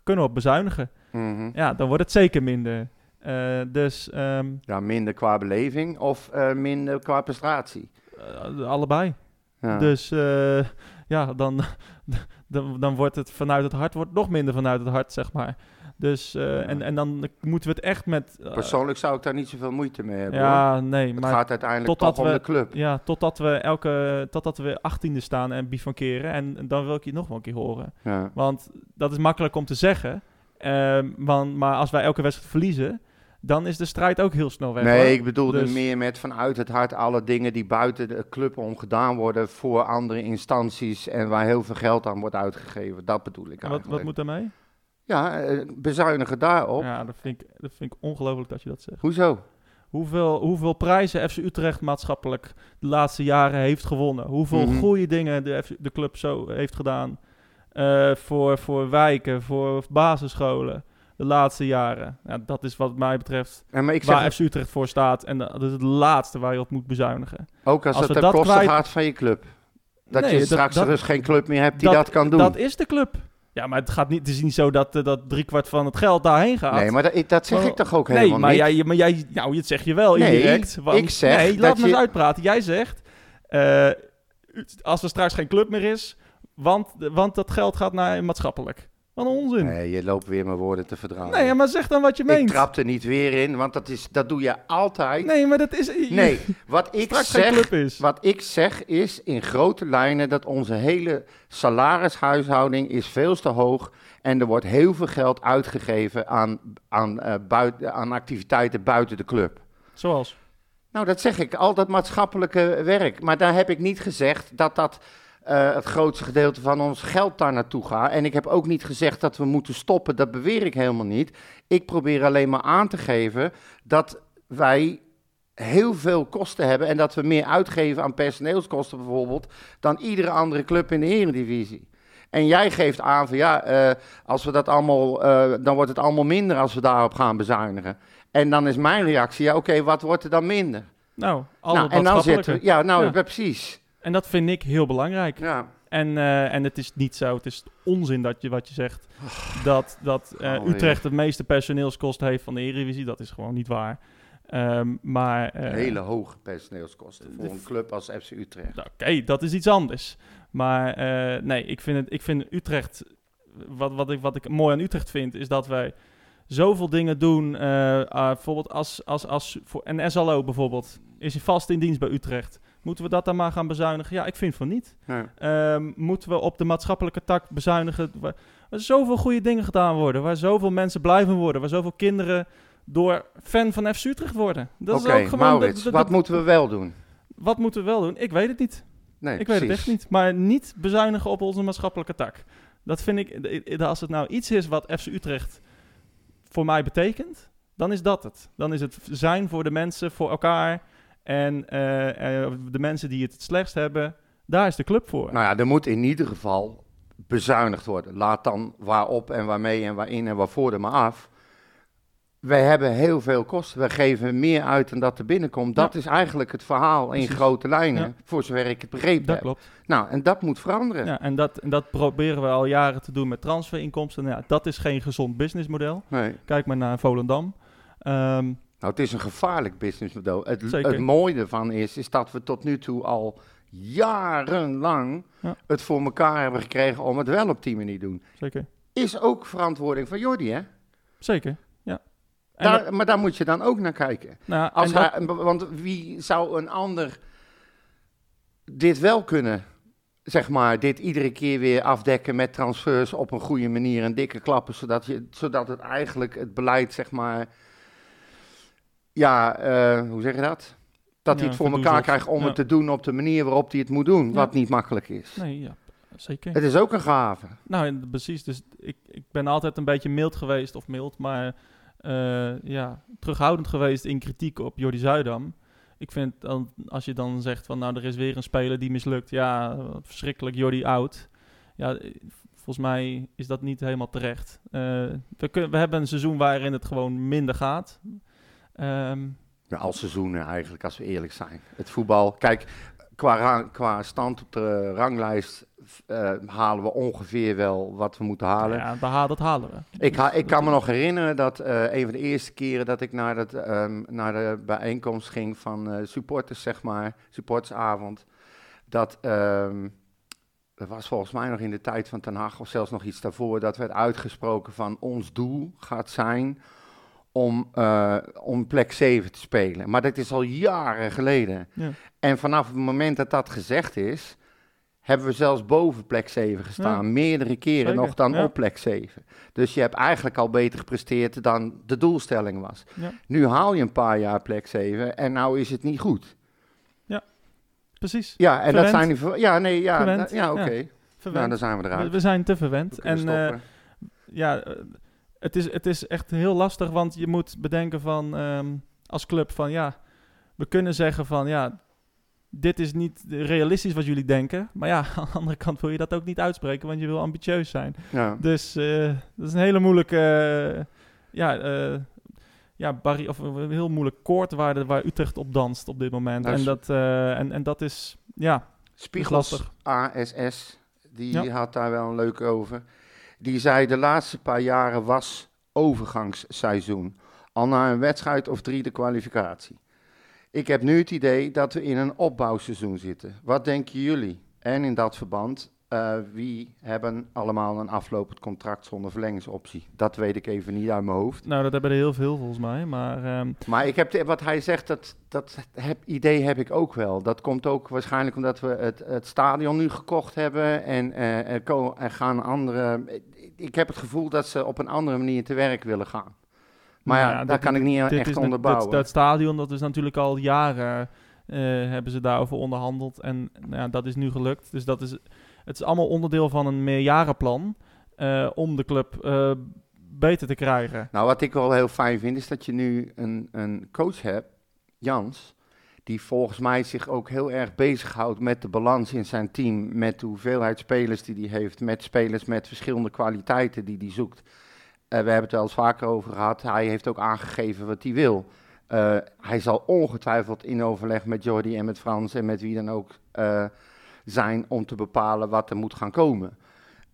kunnen we op bezuinigen. Mhm. Ja, dan wordt het zeker minder. Eh, dus ehm, ja, minder qua beleving of eh, minder qua prestatie. eh, allebei. Ja. Dus ja, dan, dan, dan wordt het vanuit het hart wordt nog minder vanuit het hart, zeg maar. Dus, en, en dan moeten we het echt met... Persoonlijk zou ik daar niet zoveel moeite mee hebben. hoor. ja, nee, Het maar gaat uiteindelijk toch om we- de club. ja, totdat we elke, totdat we achttiende staan en bivakeren. En, en dan wil ik je nog wel een keer horen. Ja. Want dat is makkelijk om te zeggen. ehm, want, maar als wij elke wedstrijd verliezen, dan is de strijd ook heel snel weg. Nee, hoor. ik bedoelde Dus- meer met vanuit het hart alle dingen die buiten de club om gedaan worden voor andere instanties en waar heel veel geld aan wordt uitgegeven. Dat bedoel ik En wat, eigenlijk. wat moet daarmee? Ja, eh, bezuinigen daarop. Ja, dat vind, ik, dat vind ik ongelooflijk dat je dat zegt. Hoezo? Hoeveel, hoeveel prijzen FC Utrecht maatschappelijk de laatste jaren heeft gewonnen. Hoeveel Mhm. goede dingen de, FC de club zo heeft gedaan. eh, voor, voor wijken, voor basisscholen de laatste jaren. Ja, dat is wat mij betreft maar ik zeg waar FC Utrecht voor staat. En dat is het laatste waar je op moet bezuinigen. ook als, als het ten dat koste kwijt- gaat van je club. Dat Nee, je dat- straks dat- dus geen club meer hebt die dat, kan doen. Dat is de club. Ja, maar het, gaat niet, het is niet zo dat, eh, dat driekwart van het geld daarheen gaat. nee, maar dat, dat zeg Maar- ik toch ook Nee, helemaal maar niet? jij, maar jij, nou, dat zeg je wel Nee, indirect. want- ik zeg nee, dat laat me je- eens uitpraten. Jij zegt, eh, als er straks geen club meer is, want, want dat geld gaat naar maatschappelijk. Wat een onzin. Nee, Nee, je loopt weer mijn woorden te verdragen. ja, maar zeg dan wat je ik meent. trap er niet weer in, want dat, is, dat doe je altijd. Nee, maar dat is... Nee, wat ik zeg, is. Wat ik zeg is in grote lijnen dat onze hele salarishuishouding is veel te hoog. En er wordt heel veel geld uitgegeven aan, aan, eh, buiten, aan activiteiten buiten de club. Zoals? Nou, dat zeg ik, al dat maatschappelijke werk. Maar daar heb ik niet gezegd dat dat eh, het grootste gedeelte van ons geld daar naartoe gaat. En ik heb ook niet gezegd dat we moeten stoppen, dat beweer ik helemaal niet. Ik probeer alleen maar aan te geven dat wij heel veel kosten hebben en dat we meer uitgeven aan personeelskosten bijvoorbeeld dan iedere andere club in de eredivisie. En jij geeft aan van ja, eh, als we dat allemaal, eh, dan wordt het allemaal minder als we daarop gaan bezuinigen. En dan is mijn reactie, ja oké, wat wordt er dan minder? Nou, al nou, en dan zitten we, ja, nou ja. precies. En dat vind ik heel belangrijk. Ja. En, eh, en het is niet zo, het is onzin dat je wat je zegt, dat, dat eh, Alweer. Utrecht de meeste personeelskosten heeft van de Eredivisie. Dat is gewoon niet waar. Ehm, maar eh, Hele hoge personeelskosten voor een club als FC Utrecht. nou, Oké, dat is iets anders. Maar nee, ik vind, het, ik vind Utrecht. Wat, wat, ik, wat ik mooi aan Utrecht vind, is dat wij zoveel dingen doen. ah, bijvoorbeeld als, als, als voor een SLO bijvoorbeeld. Is hij vast in dienst bij Utrecht? Moeten we dat dan maar gaan bezuinigen? Ja, ik vind van niet. Ja. Ehm, moeten we op de maatschappelijke tak bezuinigen? Waar, waar zoveel goede dingen gedaan worden. Waar zoveel mensen blijven worden. Waar zoveel kinderen door fan van FC Utrecht worden. Dat is ook gewoon. Maurits, dat- dat- wat moeten we wel doen? wat moeten we wel doen? Ik weet het niet. Nee, Ik weet het echt niet. Maar niet bezuinigen op onze maatschappelijke tak. Dat vind ik, als het nou iets is wat FC Utrecht voor mij betekent, dan is dat het. Dan is het zijn voor de mensen, voor elkaar. En eh, eh, de mensen die het het slechtst hebben, daar is de club voor. Nou ja, er moet in ieder geval bezuinigd worden. Laat dan waarop en waarmee en waarin en waarvoor er maar af. Wij hebben heel veel kosten. We geven meer uit dan dat er binnenkomt. Dat is eigenlijk het verhaal in grote lijnen, Ja. voor zover ik het begrepen dat heb. klopt. Nou, en dat moet veranderen. Ja, en, dat, en dat proberen we al jaren te doen met transferinkomsten. Nou, ja, dat is geen gezond businessmodel. Nee. Kijk maar naar Volendam. Ehm, Nou, het is een gevaarlijk businessmodel. Het, Zeker. het mooie ervan is, is dat we tot nu toe al jarenlang Ja. het voor elkaar hebben gekregen om het wel op die manier te doen. zeker. Is ook verantwoording van Jordi, hè? Zeker, ja. Daar, dat- maar daar moet je dan ook naar kijken. nou, ja, Als en dat- hij, want wie zou een ander dit wel kunnen, zeg maar, dit iedere keer weer afdekken met transfers op een goede manier en dikke klappen, zodat, je, zodat het eigenlijk het beleid, zeg maar, ja, eh, hoe zeg je dat? Dat Ja, hij het voor elkaar krijgt om Ja. het te doen op de manier waarop hij het moet doen, wat niet makkelijk is. Nee, ja, zeker. Het is ook een gave. Nou, precies. Dus ik, ik ben altijd een beetje mild geweest, of mild, maar eh, ja, terughoudend geweest in kritiek op Jordi Zuidam. Ik vind dan, als je dan zegt van, nou, er is weer een speler die mislukt. Ja, verschrikkelijk, Jordi oud. Ja, eh, volgens mij is dat niet helemaal terecht. We, kun- we hebben een seizoen waarin het gewoon minder gaat. Ehm, Ja, al seizoenen eigenlijk, als we eerlijk zijn. Het voetbal, kijk, qua, qua stand op de ranglijst eh, halen we ongeveer wel wat we moeten halen. ja, dat dat halen we. Ik, ha- ik kan me nog herinneren dat eh, een van de eerste keren dat ik naar, dat, ehm, naar de bijeenkomst ging van eh, supporters, zeg maar, supportersavond, dat, ehm, dat was volgens mij nog in de tijd van Ten Hag, of zelfs nog iets daarvoor, dat werd uitgesproken van ons doel gaat zijn om, eh, om plek 7 te spelen. Maar dat is al jaren geleden. Ja. En vanaf het moment dat dat gezegd is, hebben we zelfs boven plek 7 gestaan. Meerdere keren Zeker, nog dan ja. op plek 7. Dus je hebt eigenlijk al beter gepresteerd dan de doelstelling was. Ja. Nu haal je een paar jaar plek 7 en nou is het niet goed. Precies. Ja, en Verwend. dat zijn die... Ja, nee, ja, ja oké. ja. Nou, dan zijn we eruit. we zijn te verwend. En eh, ja, het is, het is echt heel lastig, want je moet bedenken van ehm, als club van ja, we kunnen zeggen van ja, dit is niet realistisch wat jullie denken. Maar ja, aan de andere kant wil je dat ook niet uitspreken, want je wil ambitieus zijn. ja. Dus eh, dat is een hele moeilijke, eh, ja, eh, ja barri of een heel moeilijk koord waar, waar Utrecht op danst op dit moment. Dat is- En, dat, en, en dat is, ja, Spiegels lastig. ASS, die Ja. had daar wel een leuk over. Die zei de laatste paar jaren was overgangsseizoen. Al na een wedstrijd of drie de kwalificatie. Ik heb nu het idee dat we in een opbouwseizoen zitten. Wat denken jullie? En in dat verband, eh, wie hebben allemaal een aflopend contract zonder verlengingsoptie? Dat weet ik even niet uit mijn hoofd. Nou, dat hebben er heel veel volgens mij. Maar ehm, Maar ik heb wat hij zegt, dat, dat heb, idee heb ik ook wel. Dat komt ook waarschijnlijk omdat we het, het stadion nu gekocht hebben. En eh, er, er gaan andere. Ik heb het gevoel dat ze op een andere manier te werk willen gaan. Maar Nou ja, ja, daar kan ik niet dit echt onderbouwen. Dat, dat stadion, dat is natuurlijk al jaren eh, hebben ze daarover onderhandeld. En nou ja, dat is nu gelukt. Dus dat is, het is allemaal onderdeel van een meerjarenplan eh, om de club eh, beter te krijgen. Nou, wat ik wel heel fijn vind, is dat je nu een, een coach hebt, Jans, die volgens mij zich ook heel erg bezighoudt met de balans in zijn team, met de hoeveelheid spelers die hij heeft, met spelers met verschillende kwaliteiten die hij zoekt. Eh, we hebben het wel eens vaker over gehad. Hij heeft ook aangegeven wat hij wil. Hij zal ongetwijfeld in overleg met Jordi en met Frans en met wie dan ook zijn om te bepalen wat er moet gaan komen.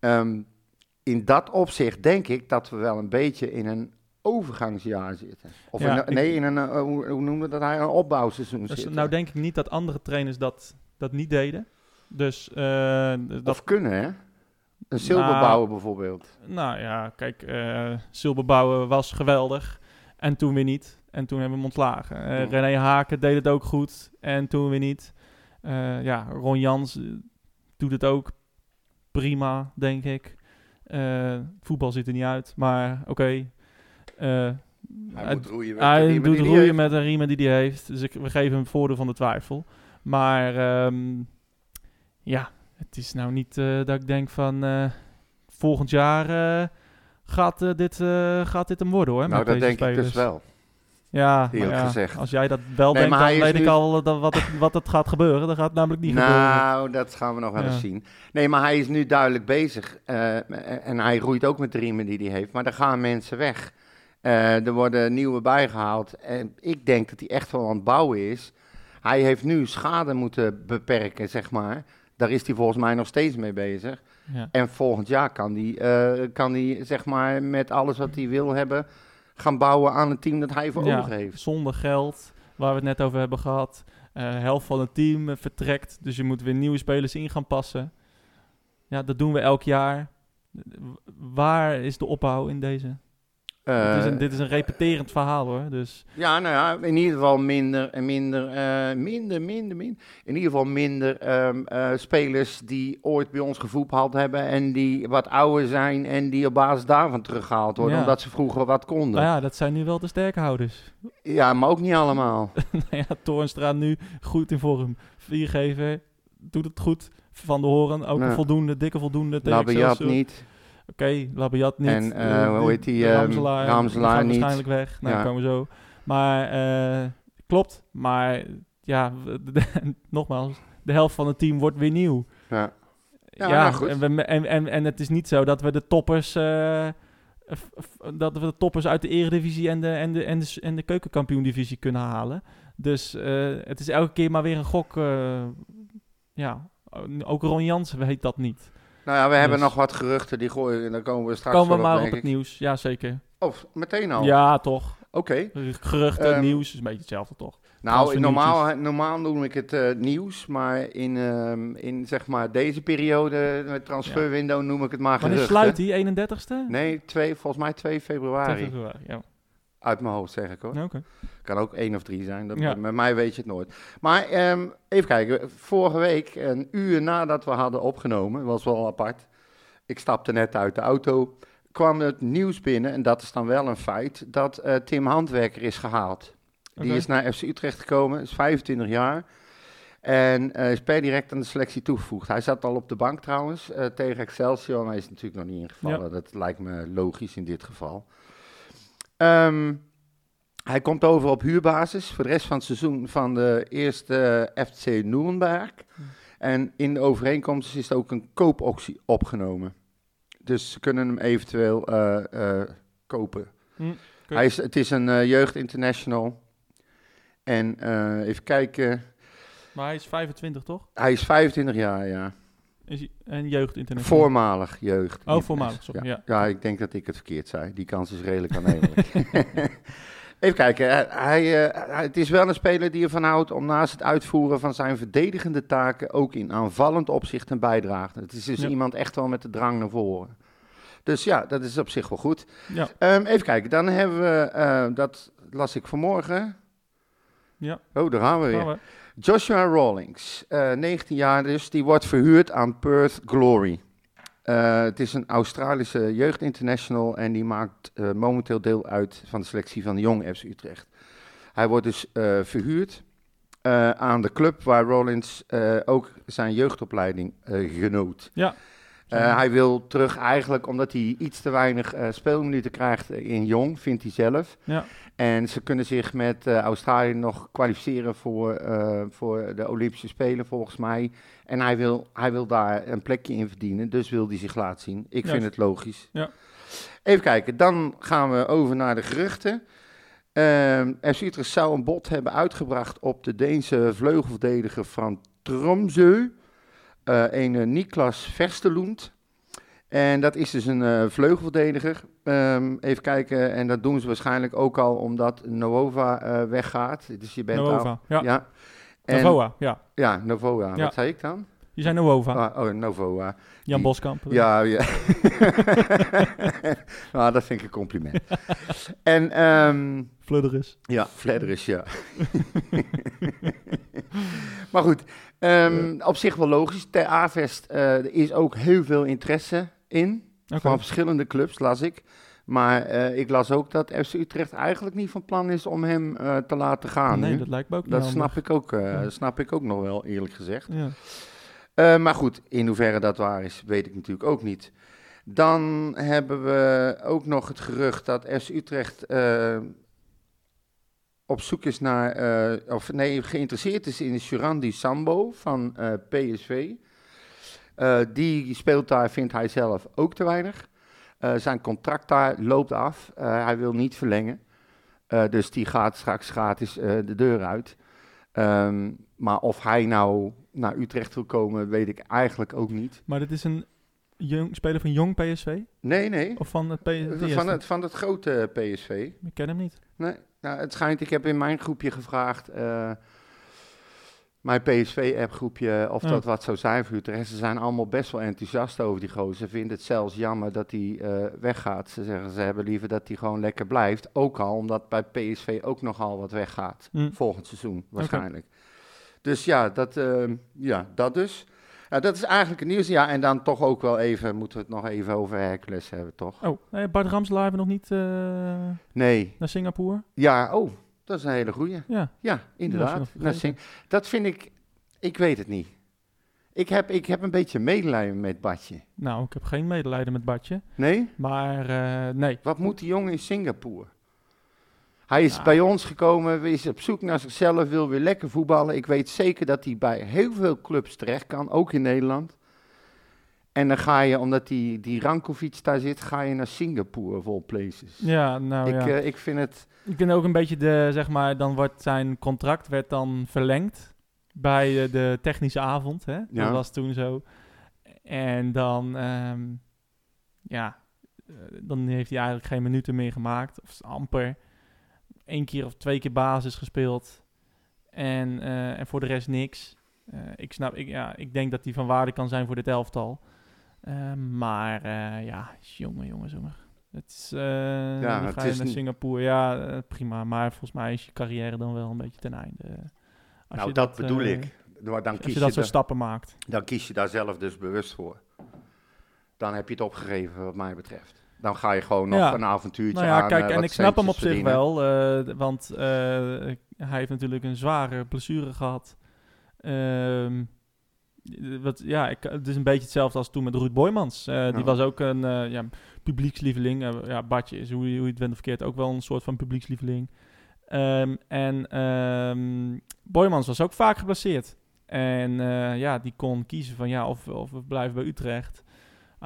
Ehm, in dat opzicht denk ik dat we wel een beetje in een overgangsjaar zitten. Of Ja, een- ik- nee, in een, eh, hoe, hoe noemen we dat? Een opbouwseizoen Dus, zitten. nou denk ik niet dat andere trainers dat, dat niet deden. Dus eh, dat, of kunnen, hè? Een zilver Nou, bijvoorbeeld. nou ja, kijk, Silberbouwen was geweldig. En toen weer niet. En toen hebben we hem ontslagen. Ja. René Haken deed het ook goed. En toen weer niet. Eh, ja, Ron Jans eh, doet het ook prima, denk ik. Eh, voetbal ziet er niet uit. Maar oké. Hij hij- moet roeien met hij de doet die roeien heeft. met de riemen die hij heeft. Dus ik, we geven hem het voordeel van de twijfel. Maar ehm, ja, het is nou niet dat ik denk van volgend jaar gaat, dit, gaat dit hem worden hoor. Nou, dat denk ik dus wel. Ja, als jij dat wel Nee, denkt, dan weet ik al dat, wat, het, wat het gaat gebeuren. Dat gaat namelijk niet gebeuren. Nou, dat gaan we nog wel Ja. eens zien. Nee, maar hij is nu duidelijk bezig. eh, en hij roeit ook met de riemen die hij heeft. Maar er gaan mensen weg. Eh, er worden nieuwe bijgehaald. En ik denk dat hij echt wel aan het bouwen is. Hij heeft nu schade moeten beperken, zeg maar. Daar is hij volgens mij nog steeds mee bezig. Ja. En volgend jaar kan hij, eh, kan hij zeg maar, met alles wat hij wil hebben... gaan bouwen aan een team dat hij voor Ja, ogen heeft. Zonder geld, waar we het net over hebben gehad. Eh helft van het team eh, vertrekt, dus je moet weer nieuwe spelers in gaan passen. Ja, dat doen we elk jaar. Waar is de opbouw in deze? Dit, is Eh, een, dit is een repeterend verhaal hoor. Dus Ja, nou ja, in ieder geval minder en minder, eh, minder, minder, minder. In ieder geval minder ehm, eh, spelers die ooit bij ons gevoetbald hebben en die wat ouder zijn en die op basis daarvan teruggehaald worden, Ja. omdat ze vroeger wat konden. nou Ja. ja, dat zijn nu wel de sterke houders. maar ook niet allemaal. nou ja, Toornstra nu goed in vorm. Viergever doet het goed. Van de Horen ook Ja. een voldoende, dikke voldoende tegen Labiat Excelsior. niet. Oké, Labiat niet. En, eh, Eh, hoe heet die, Ramselaar, Ramselaar die gaat niet. waarschijnlijk weg. Nou, Ja. komen we zo. Maar eh, klopt. Maar ja, nogmaals, de helft van het team wordt weer nieuw. Ja. Ja, Ja, nou goed. En, we, en, en, en het is niet zo dat we de toppers... eh, dat we de toppers uit de eredivisie en de, en de, en de, en de keukenkampioen-divisie kunnen halen. Dus eh, het is elke keer maar weer een gok. eh, ja, ook Ron Jansen weet dat niet. Nou ja, we hebben Dus- nog wat geruchten, die gooien en dan komen we straks Komen we maar op, het nieuws. Ja, zeker. Oh, meteen al? Ja, toch. Oké. Geruchten, Ehm, nieuws is een beetje hetzelfde, toch? Nou, normaal, normaal noem ik het eh, nieuws, maar in, ehm, in zeg maar deze periode, met transferwindow, noem ik het maar Wanneer geruchten. sluit die? 31ste? Nee, twee, volgens mij 2 februari. 2 februari, ja. Uit mijn hoofd zeg ik hoor. Ja. Kan ook één of drie zijn, dat, Ja. met mij weet je het nooit. Maar ehm, even kijken, vorige week, een uur nadat we hadden opgenomen, was wel apart. Ik stapte net uit de auto, kwam het nieuws binnen, en dat is dan wel een feit, dat eh, Tim Handwerker is gehaald. Die is naar FC Utrecht gekomen, is 25 jaar. En eh, is per direct aan de selectie toegevoegd. Hij zat al op de bank trouwens eh, tegen Excelsior, maar hij is natuurlijk nog niet ingevallen. Dat lijkt me logisch in dit geval. Ehm, hij komt over op huurbasis voor de rest van het seizoen van de eerste eh, FC Nuremberg. En in de overeenkomst is er ook een koopoptie opgenomen. Dus ze kunnen hem eventueel eh, eh, kopen. Hm. Hij is, het is een eh, jeugd international. En even kijken. Maar hij is 25, toch? Hij is 25 jaar, ja. En. Voormalig jeugd. Oh, voormalig, sorry, Ja. ja. ja, ik denk dat ik het verkeerd zei. Die kans is redelijk aannemelijk. Even kijken. Hij, hij, eh, het is wel een speler die ervan houdt om naast het uitvoeren van zijn verdedigende taken ook in aanvallend opzicht een bijdraagt. Het is dus Ja. iemand echt wel met de drang naar voren. Dus ja, dat is op zich wel goed. Ja. Ehm, even kijken. Dan hebben we, eh, dat las ik vanmorgen. Ja. Oh, daar gaan we weer. Gaan we. Joshua Rawlings, eh, 19 jaar dus, die wordt verhuurd aan Perth Glory. Eh, het is een Australische jeugdinternational en die maakt eh, momenteel deel uit van de selectie van Jong FC Utrecht. Hij wordt dus eh, verhuurd aan de club waar Rawlings ook zijn jeugdopleiding genoot. Ja. Eh, hij wil terug eigenlijk omdat hij iets te weinig eh, speelminuten krijgt in Jong, vindt hij zelf. Ja. En ze kunnen zich met eh, Australië nog kwalificeren voor, voor de Olympische Spelen, volgens mij. En hij wil, hij wil daar een plekje in verdienen, dus wil hij zich laten zien. Ik vind het logisch. Ja. Even kijken, dan gaan we over naar de geruchten. Ehm FC Utrecht zou een bod hebben uitgebracht op de Deense vleugelverdediger van Tromsø. Eh een eh, Niklas Verstelund. En dat is dus een eh, vleugelverdediger. Ehm, even kijken, en dat doen ze waarschijnlijk ook al omdat Nova eh, weggaat. Dus je bent al... Ja. Ja. En- Novoa. Ja. Ja, Novoa. Ja. Wat zei ik dan? Die zijn Nova. Ah, oh, Novoa. Jan Boskamp. Ja, ja. nou, dat vind ik een compliment. en Fludderus. ja, Fledderus, ja. maar goed, ehm, op zich wel logisch. Ter Avest er is ook heel veel interesse in. Van verschillende clubs, las ik. Maar eh, ik las ook dat FC Utrecht eigenlijk niet van plan is om hem eh, te laten gaan. nee, nu. dat lijkt me ook niet dat handig. snap ik, ook, Ja. snap ik ook nog wel, eerlijk gezegd. Ja. Maar goed, in hoeverre dat waar is, weet ik natuurlijk ook niet. Dan hebben we ook nog het gerucht dat FC Utrecht op zoek is naar, eh, of nee, geïnteresseerd is in Surandi Sambo van eh, PSV. Eh, die speelt daar, vindt hij zelf, ook te weinig. Zijn contract daar loopt af. Hij wil niet verlengen. Dus die gaat straks gratis de deur uit. Ehm, maar of hij nou naar Utrecht wil komen, weet ik eigenlijk ook niet. Maar dit is een jong, speler van jong PSV? Nee, nee. Of van het PSV? Van het, van het grote PSV. Ik ken hem niet. Nee, nou, het schijnt, ik heb in mijn groepje gevraagd, eh, mijn PSV-app-groepje, of Ja. dat wat zou zijn voor Utrecht. Ze zijn allemaal best wel enthousiast over die gozer. Ze vinden het zelfs jammer dat hij eh, weggaat. Ze zeggen, ze hebben liever dat hij gewoon lekker blijft. Ook al omdat bij PSV ook nogal wat weggaat. Hm. Volgend seizoen waarschijnlijk. Dus ja, dat, eh, ja, dat dus. Ja, dat is eigenlijk het nieuws. Ja, en dan toch ook wel even, moeten we het nog even over Hercules hebben, toch? Oh, Bart Ramselaar hebben we nog niet eh, Nee. naar Singapore? Ja, oh, dat is een hele goeie. Ja. Ja, inderdaad. vergeten. Sing- dat vind ik, ik weet het niet. Ik heb, ik heb een beetje medelijden met Badje. Nou, ik heb geen medelijden met Bartje. Nee? Maar eh, nee. Wat moet die jongen in Singapore? Hij is bij ons gekomen, is op zoek naar zichzelf, wil weer lekker voetballen. Ik weet zeker dat hij bij heel veel clubs terecht kan, ook in Nederland. En dan ga je, omdat die, die Rankovic daar zit, ga je naar Singapore all places. Ja, nou ik, ja. eh, ik vind het... Ik vind ook een beetje de, zeg maar, dan wordt zijn contract werd dan verlengd bij eh, de technische avond. Hè? Ja. Dat was toen zo. En dan, ehm, ja, eh, dan heeft hij eigenlijk geen minuten meer gemaakt. Of amper. Eén keer of twee keer basis gespeeld. En, eh, en voor de rest niks. Eh, ik snap, ik, ja, ik denk dat hij van waarde kan zijn voor dit elftal. Eh, maar ja, jongen, jongen, jongen. Het is, Ja, het ga je is naar Singapore. Ja, prima. Maar volgens mij is je carrière dan wel een beetje ten einde. Als nou, je dat, bedoel ik. Maar dan Als kies je dat je, soort stappen maakt. dan kies je daar zelf dus bewust voor. Dan heb je het opgegeven, wat mij betreft. Dan ga je gewoon nog Ja. een avontuurtje Nou ja, aan. kijk, eh, en ik snap hem op zich wel. eh, want eh, hij heeft natuurlijk een zware blessure gehad. Ehm, wat, ja, ik, het is een beetje hetzelfde als toen met Ruud Boymans. Die was ook een ja, publiekslieveling. Eh, ja, Bartje is, hoe je, hoe je het bent of verkeerd, ook wel een soort van publiekslieveling. Ehm, en ehm Boymans was ook vaak geblesseerd. En ja, die kon kiezen van ja, of, of we blijven bij Utrecht.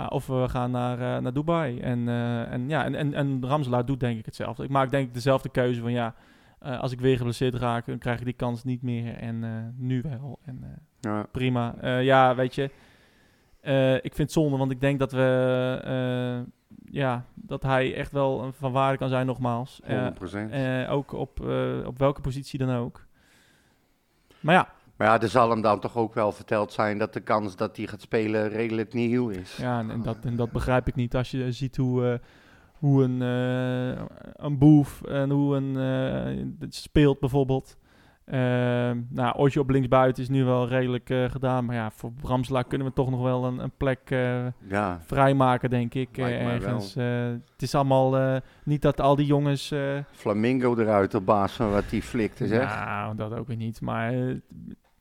Ah, of we gaan naar, eh, naar Dubai. En, eh, en, ja, en, en, en Ramselaar doet denk ik hetzelfde. Ik maak denk ik dezelfde keuze van ja, eh, als ik weer geblesseerd raak, dan krijg ik die kans niet meer. En eh, nu wel. En eh, Ja. prima. Eh, ja, weet je. Eh, ik vind het zonde, want ik denk dat we... eh, ja, dat hij echt wel van waarde kan zijn nogmaals. Eh, 100%. eh, ook op, eh, op welke positie dan ook. Maar ja, Maar ja, er zal hem dan toch ook wel verteld zijn dat de kans dat hij gaat spelen redelijk nieuw is. Ja, en, en dat, en dat begrijp ik niet. Als je ziet hoe, eh, hoe een, eh, een boef en hoe een eh, het speelt bijvoorbeeld. Eh, nou, Ootje op linksbuiten is nu wel redelijk gedaan. Maar ja, voor Bramsla kunnen we toch nog wel een, een plek Ja, vrijmaken, denk ik. ergens. Het is allemaal niet dat al die jongens... Flamingo eruit op basis van wat hij flikte, zeg. nou, dat ook weer niet. Maar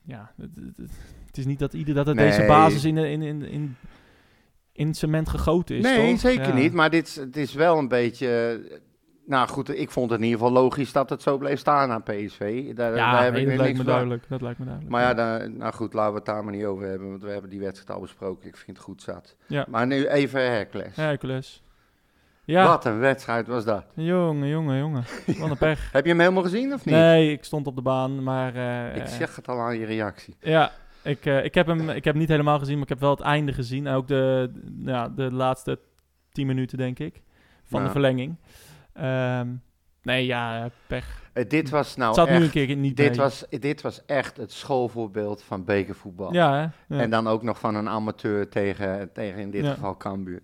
ja, het, het- is niet dat, ieder, dat het Nee. deze basis in, in, in, in, in cement gegoten is, nee, toch? zeker Ja. niet. Maar dit, het is wel een beetje... Nou goed, ik vond het in ieder geval logisch dat het zo bleef staan aan PSV. Daar, Ja, daar heb nee, ik dat lijkt me duidelijk. Dat lijkt me duidelijk. Maar ja, dan, nou goed, laten we het daar maar niet over hebben, want we hebben die wedstrijd al besproken. Ik vind het goed zat. Ja. Maar nu even Hercules. Hercules. Ja, Wat een wedstrijd was dat. jongen, jongen, jongen. Wat een pech. Heb je hem helemaal gezien of niet? Nee, ik stond op de baan, maar... eh, Ik eh, zeg het al aan je reactie. Ja, ik, eh, ik, heb hem, ik heb niet helemaal gezien, maar ik heb wel het einde gezien. En ook de, ja, de laatste tien minuten, denk ik, van Ja. de verlenging. Ehm, nee, ja, pech. Dit was nou nu echt, een keer niet dit mee. was, dit was echt het schoolvoorbeeld van bekervoetbal. Ja, hè? Ja. En dan ook nog van een amateur tegen, tegen in dit Ja. geval Cambuur.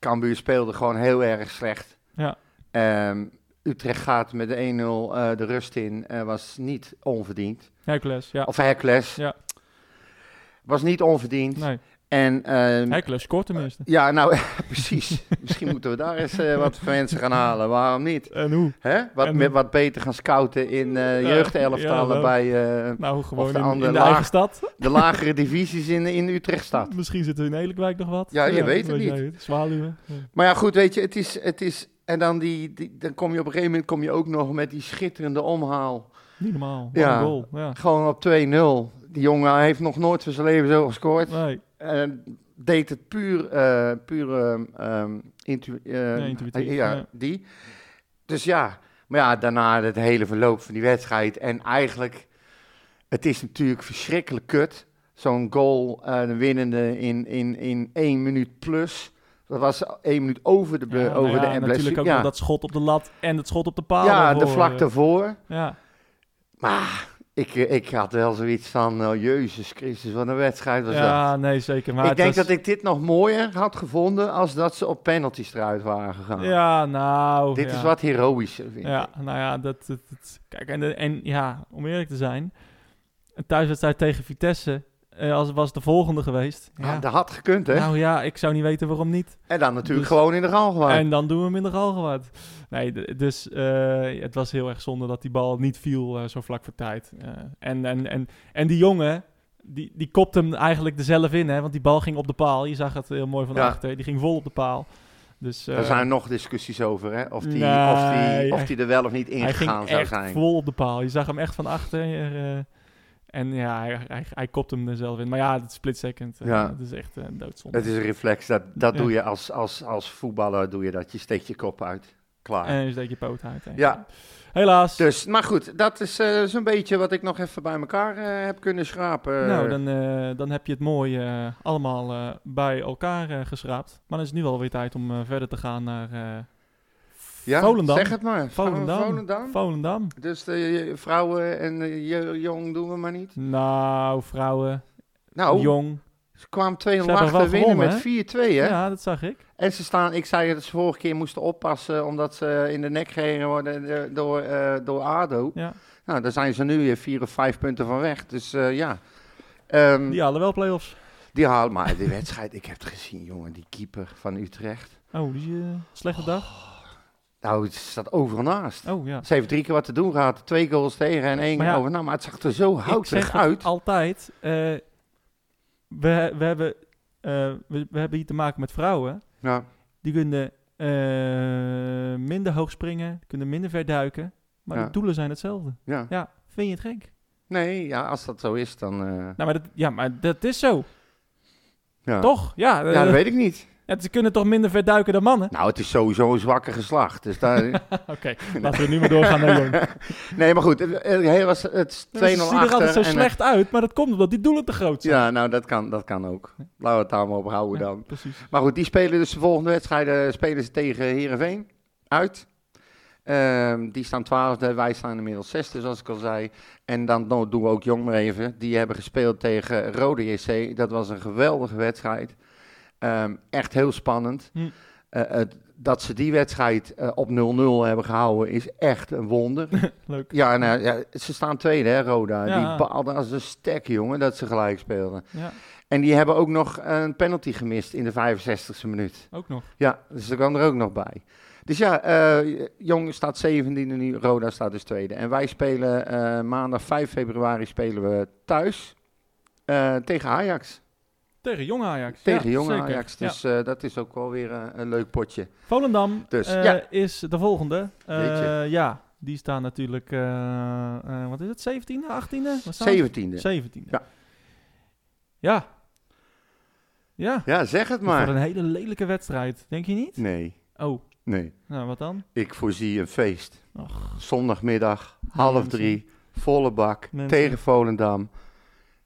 Cambuur speelde gewoon heel erg slecht. Ja. Ehm, Utrecht gaat met de 1-0 eh, de rust in. eh, was niet onverdiend. Hercules, ja. Of Hercules. Ja. Was niet onverdiend. Nee, En ehm, Hercules scoort tenminste. ja, nou precies. Misschien moeten we daar eens eh, wat mensen gaan halen. Waarom niet? En hoe? Hè? Wat, En- wat beter gaan scouten in eh Ja, wel. bij eh, Nou, gewoon de in, andere in de laag. eigen stad. de lagere divisies in, in Utrechtstad. Misschien zitten we in Eelkwijk nog wat. Ja, je weet het niet. jij Zwaluwen. Ja. Maar ja, goed, weet je, het is... Het is en dan, die, die, dan kom je op een gegeven moment kom je ook nog met die schitterende omhaal. Niet normaal. Ja. goal. Ja. Gewoon op 2-0. Die jongen heeft nog nooit van zijn leven zo gescoord. Nee. En deed het puur, eh puur ehm, ehm, intu- eh, Ja, intuïtief, ja, ja. die. Dus ja, maar ja, daarna het hele verloop van die wedstrijd. En eigenlijk, het is natuurlijk verschrikkelijk kut. Zo'n goal, eh, de winnende in, in, in één minuut plus. Dat was één minuut over de, Ja, nou over ja, de en natuurlijk ook ja. dat schot op de lat en het schot op de paal. ja, de vlak daarvoor. Ja, Maar ik, eh, ik had wel zoiets van, oh, Jezus Christus, wat een wedstrijd was dat. ja nee, zeker. Maar ik denk was- dat ik dit nog mooier had gevonden als dat ze op penalties eruit waren gegaan. Ja, nou... dit ja. is wat heroïscher, vind Ja, ik. nou ja, dat... dat, dat- kijk, en, de- en ja, om eerlijk te zijn... Een thuiswedstrijd tegen Vitesse... eh, als het was de volgende geweest. Ja. Ja. dat had gekund, hè? nou ja, ik zou niet weten waarom niet. en dan natuurlijk dus- gewoon in de Galgenwaard. En dan doen we hem in de Galgenwaard. Nee, dus eh, het was heel erg zonde dat die bal niet viel eh, zo vlak voor tijd. Eh, en, en, en, en die jongen, die, die kopte hem eigenlijk er zelf in, hè, want die bal ging op de paal. Je zag het heel mooi van Ja. achter. Die ging vol op de paal. Dus, eh, Daar zijn nog discussies over, hè? Of die, Nee, of die, of hij- die er wel of niet hij ingegaan ging zou echt zijn. vol op de paal. Je zag hem echt van achter. eh, en ja, hij, hij, hij kopte hem er zelf in. Maar ja, het split second. eh, Ja. Het is echt een doodzonde. Het is een reflex, dat, dat Ja. doe je als, als, als voetballer, doe je dat. Je steekt je kop uit. Klaar. En je steekt je poot uit. hè. Ja. Helaas. Dus, maar goed, dat is eh, zo'n beetje wat ik nog even bij elkaar eh, heb kunnen schrapen. Nou, dan, eh, dan heb je het mooi eh, allemaal eh, bij elkaar eh, geschraapt. Maar dan is het nu alweer tijd om eh, verder te gaan naar eh, ja, Volendam. zeg het maar. Volendam. Volendam. Volendam. Dus de vrouwen en de je- jong doen we maar niet. Nou, vrouwen, Nou, jong. ze kwamen 2-0 Ze hebben wel achter winnen gewonnen, met 4-2, hè? Ja, dat zag ik. En ze staan, ik zei dat ze vorige keer moesten oppassen omdat ze in de nek gereden worden eh, door, eh, door ADO. Ja. Nou, daar zijn ze nu weer vier of vijf punten van weg. Dus eh, ja, Ehm, Die halen wel play-offs. die halen maar de wedstrijd. Ik heb het gezien, jongen, die keeper van Utrecht. Oh, die slechte dag. Nou, het staat overal naast. Oh ja. Ze heeft drie keer wat te doen gehad. Twee goals tegen en één Maar ja, over. Nou, maar het zag er zo houterig het uit. altijd. eh, we, we, hebben, eh, we, we hebben hier te maken met vrouwen. Ja, Die kunnen eh, minder hoog springen, kunnen minder ver duiken. Maar Ja. de doelen zijn hetzelfde. ja. Ja, vind je het gek? Nee, ja, als dat zo is, dan... Nou, maar dat, ja, maar dat is zo. ja. Toch? Ja, Ja, dat weet ik niet. Ja, ze kunnen toch minder ver duiken dan mannen? Nou, het is sowieso een zwakke geslacht. Dus daar... Oké, laten we nu maar doorgaan naar Jong. nee, maar goed. Het, was het is 2-0 Ze zien er altijd zo en, eh, slecht uit, maar dat komt omdat die doelen te groot zijn. Ja, nou, dat kan, dat kan ook. Laten we het daar maar op houden Ja, dan. precies. Maar goed, die spelen dus de volgende wedstrijden spelen ze tegen Heerenveen uit. Ehm, die staan twaalfde, wij staan inmiddels zesde, zoals ik al zei. En dan doen we ook Jong maar even. Die hebben gespeeld tegen Rode JC. Dat was een geweldige wedstrijd. Ehm, echt heel spannend. Hm. Eh, het- dat ze die wedstrijd eh, op 0-0 hebben gehouden is echt een wonder. Leuk. ja, nou, ja, ze staan tweede, hè, Roda. Ja. Die baalden als een stek, jongen, dat ze gelijk speelden. Ja, En die hebben ook nog een penalty gemist in de 65e minuut. ook nog. Ja, dus dat kwam er ook nog bij. Dus ja, eh, Jong staat 17e nu, Roda staat dus tweede. En wij spelen maandag 5 februari spelen we thuis tegen Ajax. Tegen Jong Ajax. Tegen ja, Jong zeker. Ajax. Ja. Dus eh, dat is ook wel weer eh, een leuk potje. Volendam Dus, eh, ja. is de volgende. Ja, die staan natuurlijk, wat is het, 17e, 18e? Wat staan ze? 17e. 17e. Ja. Ja. Ja, Ja, zeg het voor maar. een hele lelijke wedstrijd. Denk je niet? Nee, Oh, nee. nou wat dan? Ik voorzie een feest. Och, Zondagmiddag, half drie, volle bak, Mensen. tegen Volendam.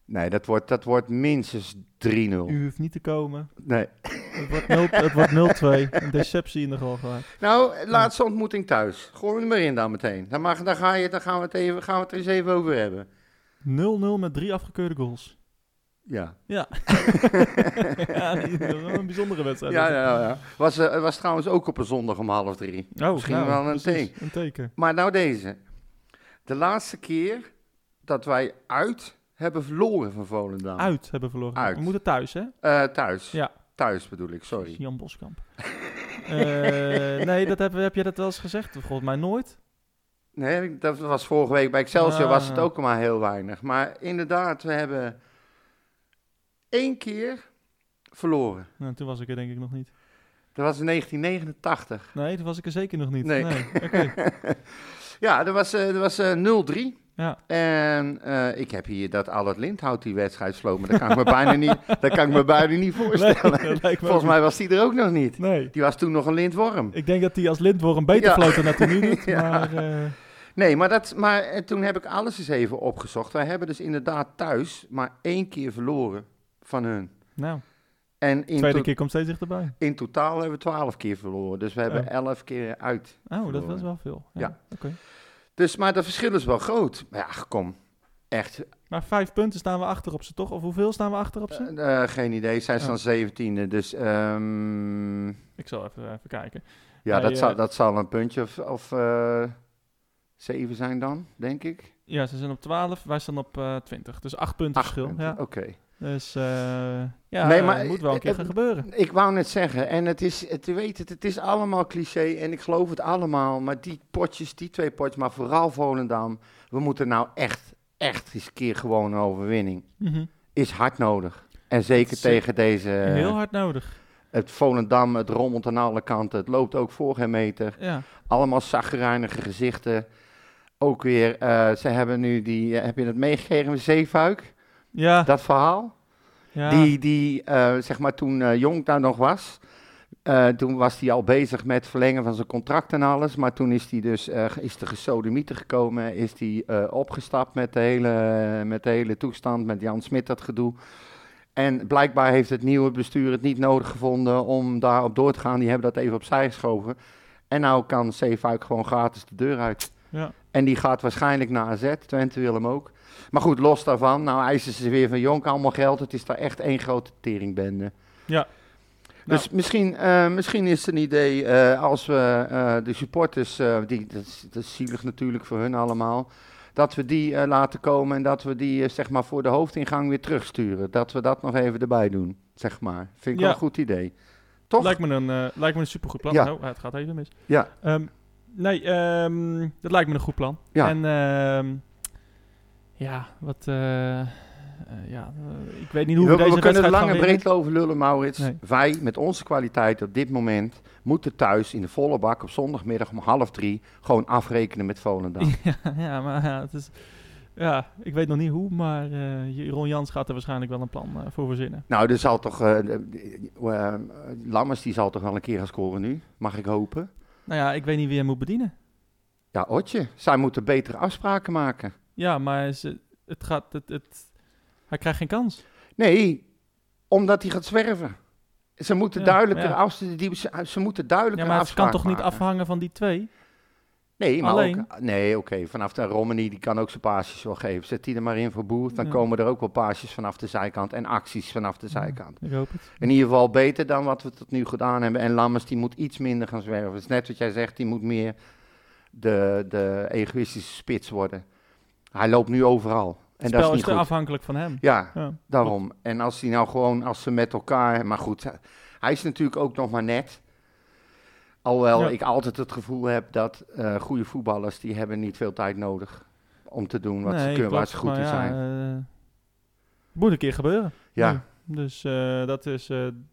Nee, dat wordt, dat wordt minstens 3-0. u hoeft niet te komen. Nee. Het wordt 0 het wordt 0-2. Een deceptie in de gehad. Nou, laatste ontmoeting thuis. Gooi hem er maar in dan meteen. Dan, mag, dan, ga je, dan gaan, we het even, gaan we het er eens even over hebben. 0-0 met drie afgekeurde goals. Ja, Ja. ja, een bijzondere wedstrijd. ja, ja. ja. Was, eh, was trouwens ook op een zondag om half drie. Oh, Misschien nou, wel een ding. Een teken. Maar nou deze. De laatste keer dat wij uit hebben verloren van Volendam. Uit hebben verloren. Uit. We moeten thuis, hè? Eh, thuis. Ja. Thuis bedoel ik, sorry. Jan Boskamp. Eh, nee, dat heb, heb je dat wel eens gezegd? Volgens mij nooit. Nee, dat was vorige week bij Excelsior Ah. was het ook maar heel weinig. Maar inderdaad, we hebben één keer verloren. Nou, toen was ik er denk ik nog niet. Dat was in 1989. Nee, toen was ik er zeker nog niet. Nee. Ja, dat was, eh, dat was eh, 0-3. Ja. En eh, ik heb hier dat Albert Lindhout die wedstrijd sloot, maar dat kan ik me bijna niet, dat kan ik me bijna niet voorstellen. me Volgens mij was die er ook nog niet. Nee. Die was toen nog een lintworm. Ik denk dat hij als Lindworm beter Ja. floot dan dat hij nu doet. Ja. Maar eh, Nee, maar, dat, maar eh, toen heb ik alles eens even opgezocht. Wij hebben dus inderdaad thuis maar één keer verloren van hun. nou, En in, tweede keer komt steeds dichterbij. in totaal hebben we twaalf keer verloren. Dus we hebben Oh. elf keer uit. Oh, dat was wel veel. Ja. Ja. Oké. Dus, maar dat verschil is wel groot. Maar ja, kom. Echt, Maar vijf punten staan we achter op ze, toch? Of hoeveel staan we achter op ze? eh, eh, geen idee. Zij Oh. staan zeventiende. Dus ehm, ik zal even, even kijken. ja, dat, zal, eh, dat zal een puntje of, of zeven zijn dan, denk ik. Ja, ze zijn op 12, wij staan op eh 20. Dus acht punten Acht verschil. punten, Ja. Oké. Dus eh ja, Nee, maar, maar, moet wel een keer eh, gaan gebeuren. Ik wou net zeggen, en het is, het, weet het, het is allemaal cliché en ik geloof het allemaal, maar die potjes, die twee potjes, maar vooral Volendam, we moeten nou echt, echt eens een keer gewoon een overwinning. Mhm. Is hard nodig. En zeker tegen deze, Heel hard nodig. het Volendam, het rommelt aan alle kanten, het loopt ook voor geen meter. Ja. Allemaal zaggerijnige gezichten. Ook weer, eh, ze hebben nu die, eh, heb je het meegekregen met Zeefuik, Ja. dat verhaal? ja. Die, die eh, zeg maar toen eh, Jong daar nog was, eh, toen was hij al bezig met verlengen van zijn contract en alles. Maar toen is hij dus, is de gesodemieter gekomen, is hij opgestapt met de, hele, met de hele toestand, met Jan Smit dat gedoe. En blijkbaar heeft het nieuwe bestuur het niet nodig gevonden om daarop door te gaan. Die hebben dat even opzij geschoven. En nou kan Zeefuik gewoon gratis de deur uit. ja. En die gaat waarschijnlijk naar AZ. Twente wil hem ook. Maar goed, los daarvan. Nou eisen ze weer van Jonk allemaal geld. Het is daar echt één grote teringbende. Ja. Dus misschien, eh, misschien is het een idee eh, als we eh, de supporters, die, dat, is, dat is zielig natuurlijk voor hun allemaal, dat we die laten komen en dat we die zeg maar voor de hoofdingang weer terugsturen. Dat we dat nog even erbij doen, zeg maar. Vind ik Ja. wel een goed idee. Toch? Lijkt me een, lijkt me een supergoed plan. Ja. Oh, het gaat even mis. Ja. Ehm, nee, ehm, dat lijkt me een goed plan. Ja. En ehm, ja, wat... eh, eh, ja, eh, ik weet niet hoe we, we, deze we kunnen wedstrijd lang en breed over lullen, Maurits. Nee. Wij, met onze kwaliteit op dit moment, moeten thuis in de volle bak op zondagmiddag om half drie gewoon afrekenen met Volendam. ja, ja, maar ja, het is... Ja, ik weet nog niet hoe, maar eh, Jeroen Jans gaat er waarschijnlijk wel een plan voor verzinnen. Nou, er zal toch... Lammers die zal toch wel een keer gaan scoren nu? Mag ik hopen? Nou ja, ik weet niet wie hem moet bedienen. Ja, Otje. Zij moeten betere afspraken maken. Ja, maar ze, het gaat, het, het, hij krijgt geen kans. Nee, omdat hij gaat zwerven. Ze moeten Ja, duidelijker ja. af, die, ze, ze moeten duidelijker Ja, maar het kan toch niet afhangen van die twee? Nee, maar Alleen? ook, nee, oké. Vanaf de Romani, die kan ook zijn paasjes wel geven. Zet die er maar in voor Boer. Dan Ja. komen er ook wel paasjes vanaf de zijkant en acties vanaf de zijkant. Ik hoop het. In ieder geval beter dan wat we tot nu gedaan hebben. En Lammers, die moet iets minder gaan zwerven. Het is net wat jij zegt, die moet meer de, de egoïstische spits worden. Hij loopt nu overal. En Het dat is spel is niet te goed. afhankelijk van hem. Ja, Ja. daarom. En als hij nou gewoon, als ze met elkaar... Maar goed, hij is natuurlijk ook nog maar net. Alhoewel Ja. ik altijd het gevoel heb dat eh goede voetballers... die hebben niet veel tijd nodig om te doen wat ze kunnen, waar klopt, ze goed in ja, zijn. eh, moet een keer gebeuren. Ja. Dus eh, dat is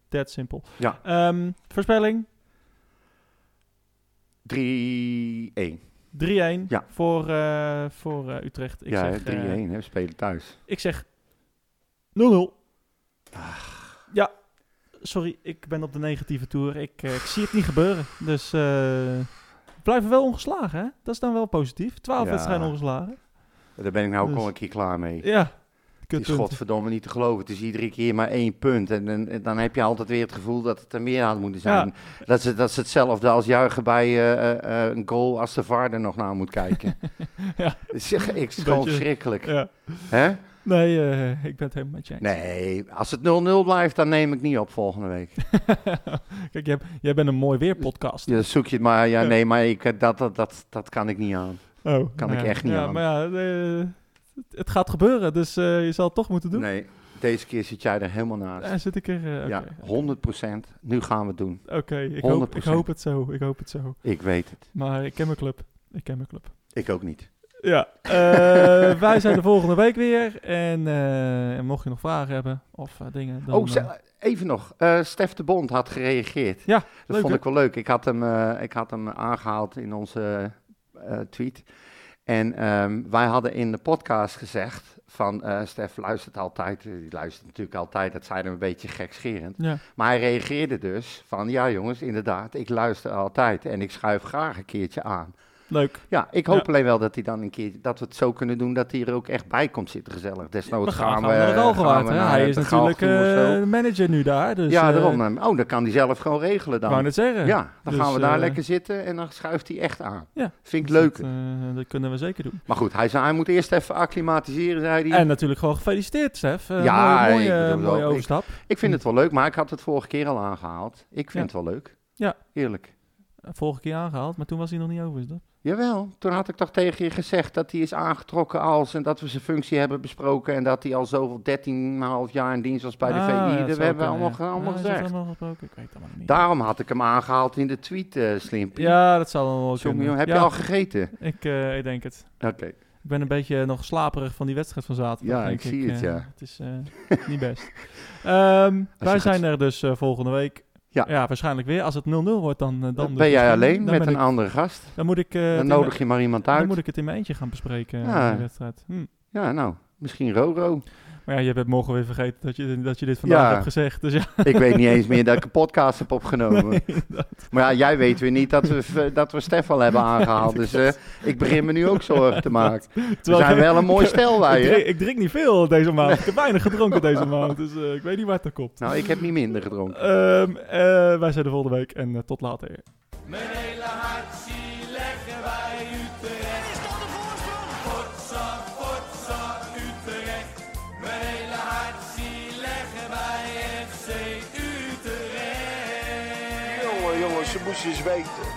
that simpel. Ja. Ehm, voorspelling 3-1. 3-1 Ja. voor, eh, voor eh, Utrecht. Ik Ja, zeg, hè, 3-1, hè, we spelen thuis. ik zeg 0-0. Ah. Ja, sorry, ik ben op de negatieve toer. Ik, eh, ik zie het niet gebeuren. Dus eh, we blijven wel ongeslagen, hè? Dat is dan wel positief. 12 Ja. wedstrijden ongeslagen. Daar ben ik nou ook Dus- al een keer klaar mee. Ja, Het is godverdomme niet te geloven. Het is iedere keer maar één punt. En, en, en dan heb je altijd weer het gevoel dat het er meer aan moeten zijn. Dat, ze, dat is hetzelfde als juichen bij eh, een goal als de VAR er nog naar moet kijken. Ja. Zeg, ik, het is gewoon verschrikkelijk. Ja. Hè? Nee, ik ben het helemaal met je eens. Nee, als het 0-0 blijft, dan neem ik niet op volgende week. Kijk, jij, jij bent een mooi weerpodcast. Ja, zoek je het maar. Ja, Ja. nee, maar ik, dat, dat, dat, dat kan ik niet aan. Oh, Kan nou ik echt niet ja, aan. Maar ja, het, gaat gebeuren, dus eh, je zal het toch moeten doen. Nee, deze keer zit jij er helemaal naast. En zit ik er... eh, Ja, 100% Nu gaan we het doen. Oké, ik, hoop, ik 100%. hoop het zo, ik hoop het zo. Ik weet het. Maar ik ken mijn club, ik ken mijn club. Ik ook niet. Ja, eh, wij zijn de volgende week weer. En en mocht je nog vragen hebben of dingen, dan... oh, even nog. Stef de Bond had gereageerd. Ja, Dat leuk, vond ik wel leuk. Ik had hem, ik had hem aangehaald in onze tweet. En ehm, wij hadden in de podcast gezegd van eh Stef luistert altijd. Die luistert natuurlijk altijd. Dat zeiden we een beetje gekscherend. ja. Maar hij reageerde dus van ja jongens, inderdaad. Ik luister altijd en ik schuif graag een keertje aan. Leuk. Ja, ik hoop Ja. alleen wel dat hij dan een keer dat we het zo kunnen doen dat hij er ook echt bij komt zitten gezellig. Desnoods gaan, gaan, we naar gaan we hè? naar Hij is natuurlijk eh manager nu daar, dus... ja, eh, daarom. Oh, dan kan hij zelf gewoon regelen dan. wou net zeggen. Ja, dan Dus, gaan we daar eh, lekker zitten en dan schuift hij echt aan. Ja. Vind ik leuk. Dat, dat kunnen we zeker doen. Maar goed, hij zei hij moet eerst even acclimatiseren, zei hij. En natuurlijk gewoon gefeliciteerd, Stef. Ja, mooie, mooie, mooie ik- overstap. Ik vind het wel leuk, maar ik had het vorige keer al aangehaald. Ik vind Ja. het wel leuk. Ja. Eerlijk. Vorige keer aangehaald, maar toen was hij nog niet over, is dat? Jawel, toen had ik toch tegen je gezegd dat hij is aangetrokken als en dat we zijn functie hebben besproken en dat hij al zoveel 13,5 jaar in dienst was bij de Ah, VI. dat hebben we kunnen, allemaal, ja. ge- allemaal Ah, gezegd. allemaal gesproken? Ik weet het allemaal niet. Daarom had ik hem aangehaald in de tweet, eh Slimpie. Ja, dat zal wel kunnen. jongen, heb ja, je al gegeten? Ik, eh, ik denk het. Oké. Ik ben een beetje nog slaperig van die wedstrijd van zaterdag. Ja, denk ik zie het, eh, ja. Het is eh, niet best. Ehm, wij gaat- zijn er dus eh, volgende week. Ja. ja, waarschijnlijk weer. Als het 0-0 wordt, dan, eh, dan, Dan dus ben jij alleen Dan met een ik- andere gast. Dan moet ik, eh, Dan in nodig je maar iemand dan uit. moet ik het in mijn eentje gaan bespreken, eh, Ja. die wedstrijd. Hm. Ja, nou, misschien Roro. Maar ja, je bent morgen weer vergeten dat je, dat je dit vandaag Ja. hebt gezegd. Dus ja, ik weet niet eens meer dat ik een podcast heb opgenomen. nee. Maar ja, jij weet weer niet dat we, dat we Stef al hebben aangehaald. Dus eh, ik begin me nu ook zorgen te maken. We zijn ik- wel een mooi stel wij, ik, drink, ik drink niet veel deze maand. Ik heb weinig gedronken deze maand. Dus eh, ik weet niet waar het er komt. Nou, ik heb niet minder gedronken. Ehm, eh, wij zijn de volgende week en tot later. Mijn hele hart Moesten eens weten.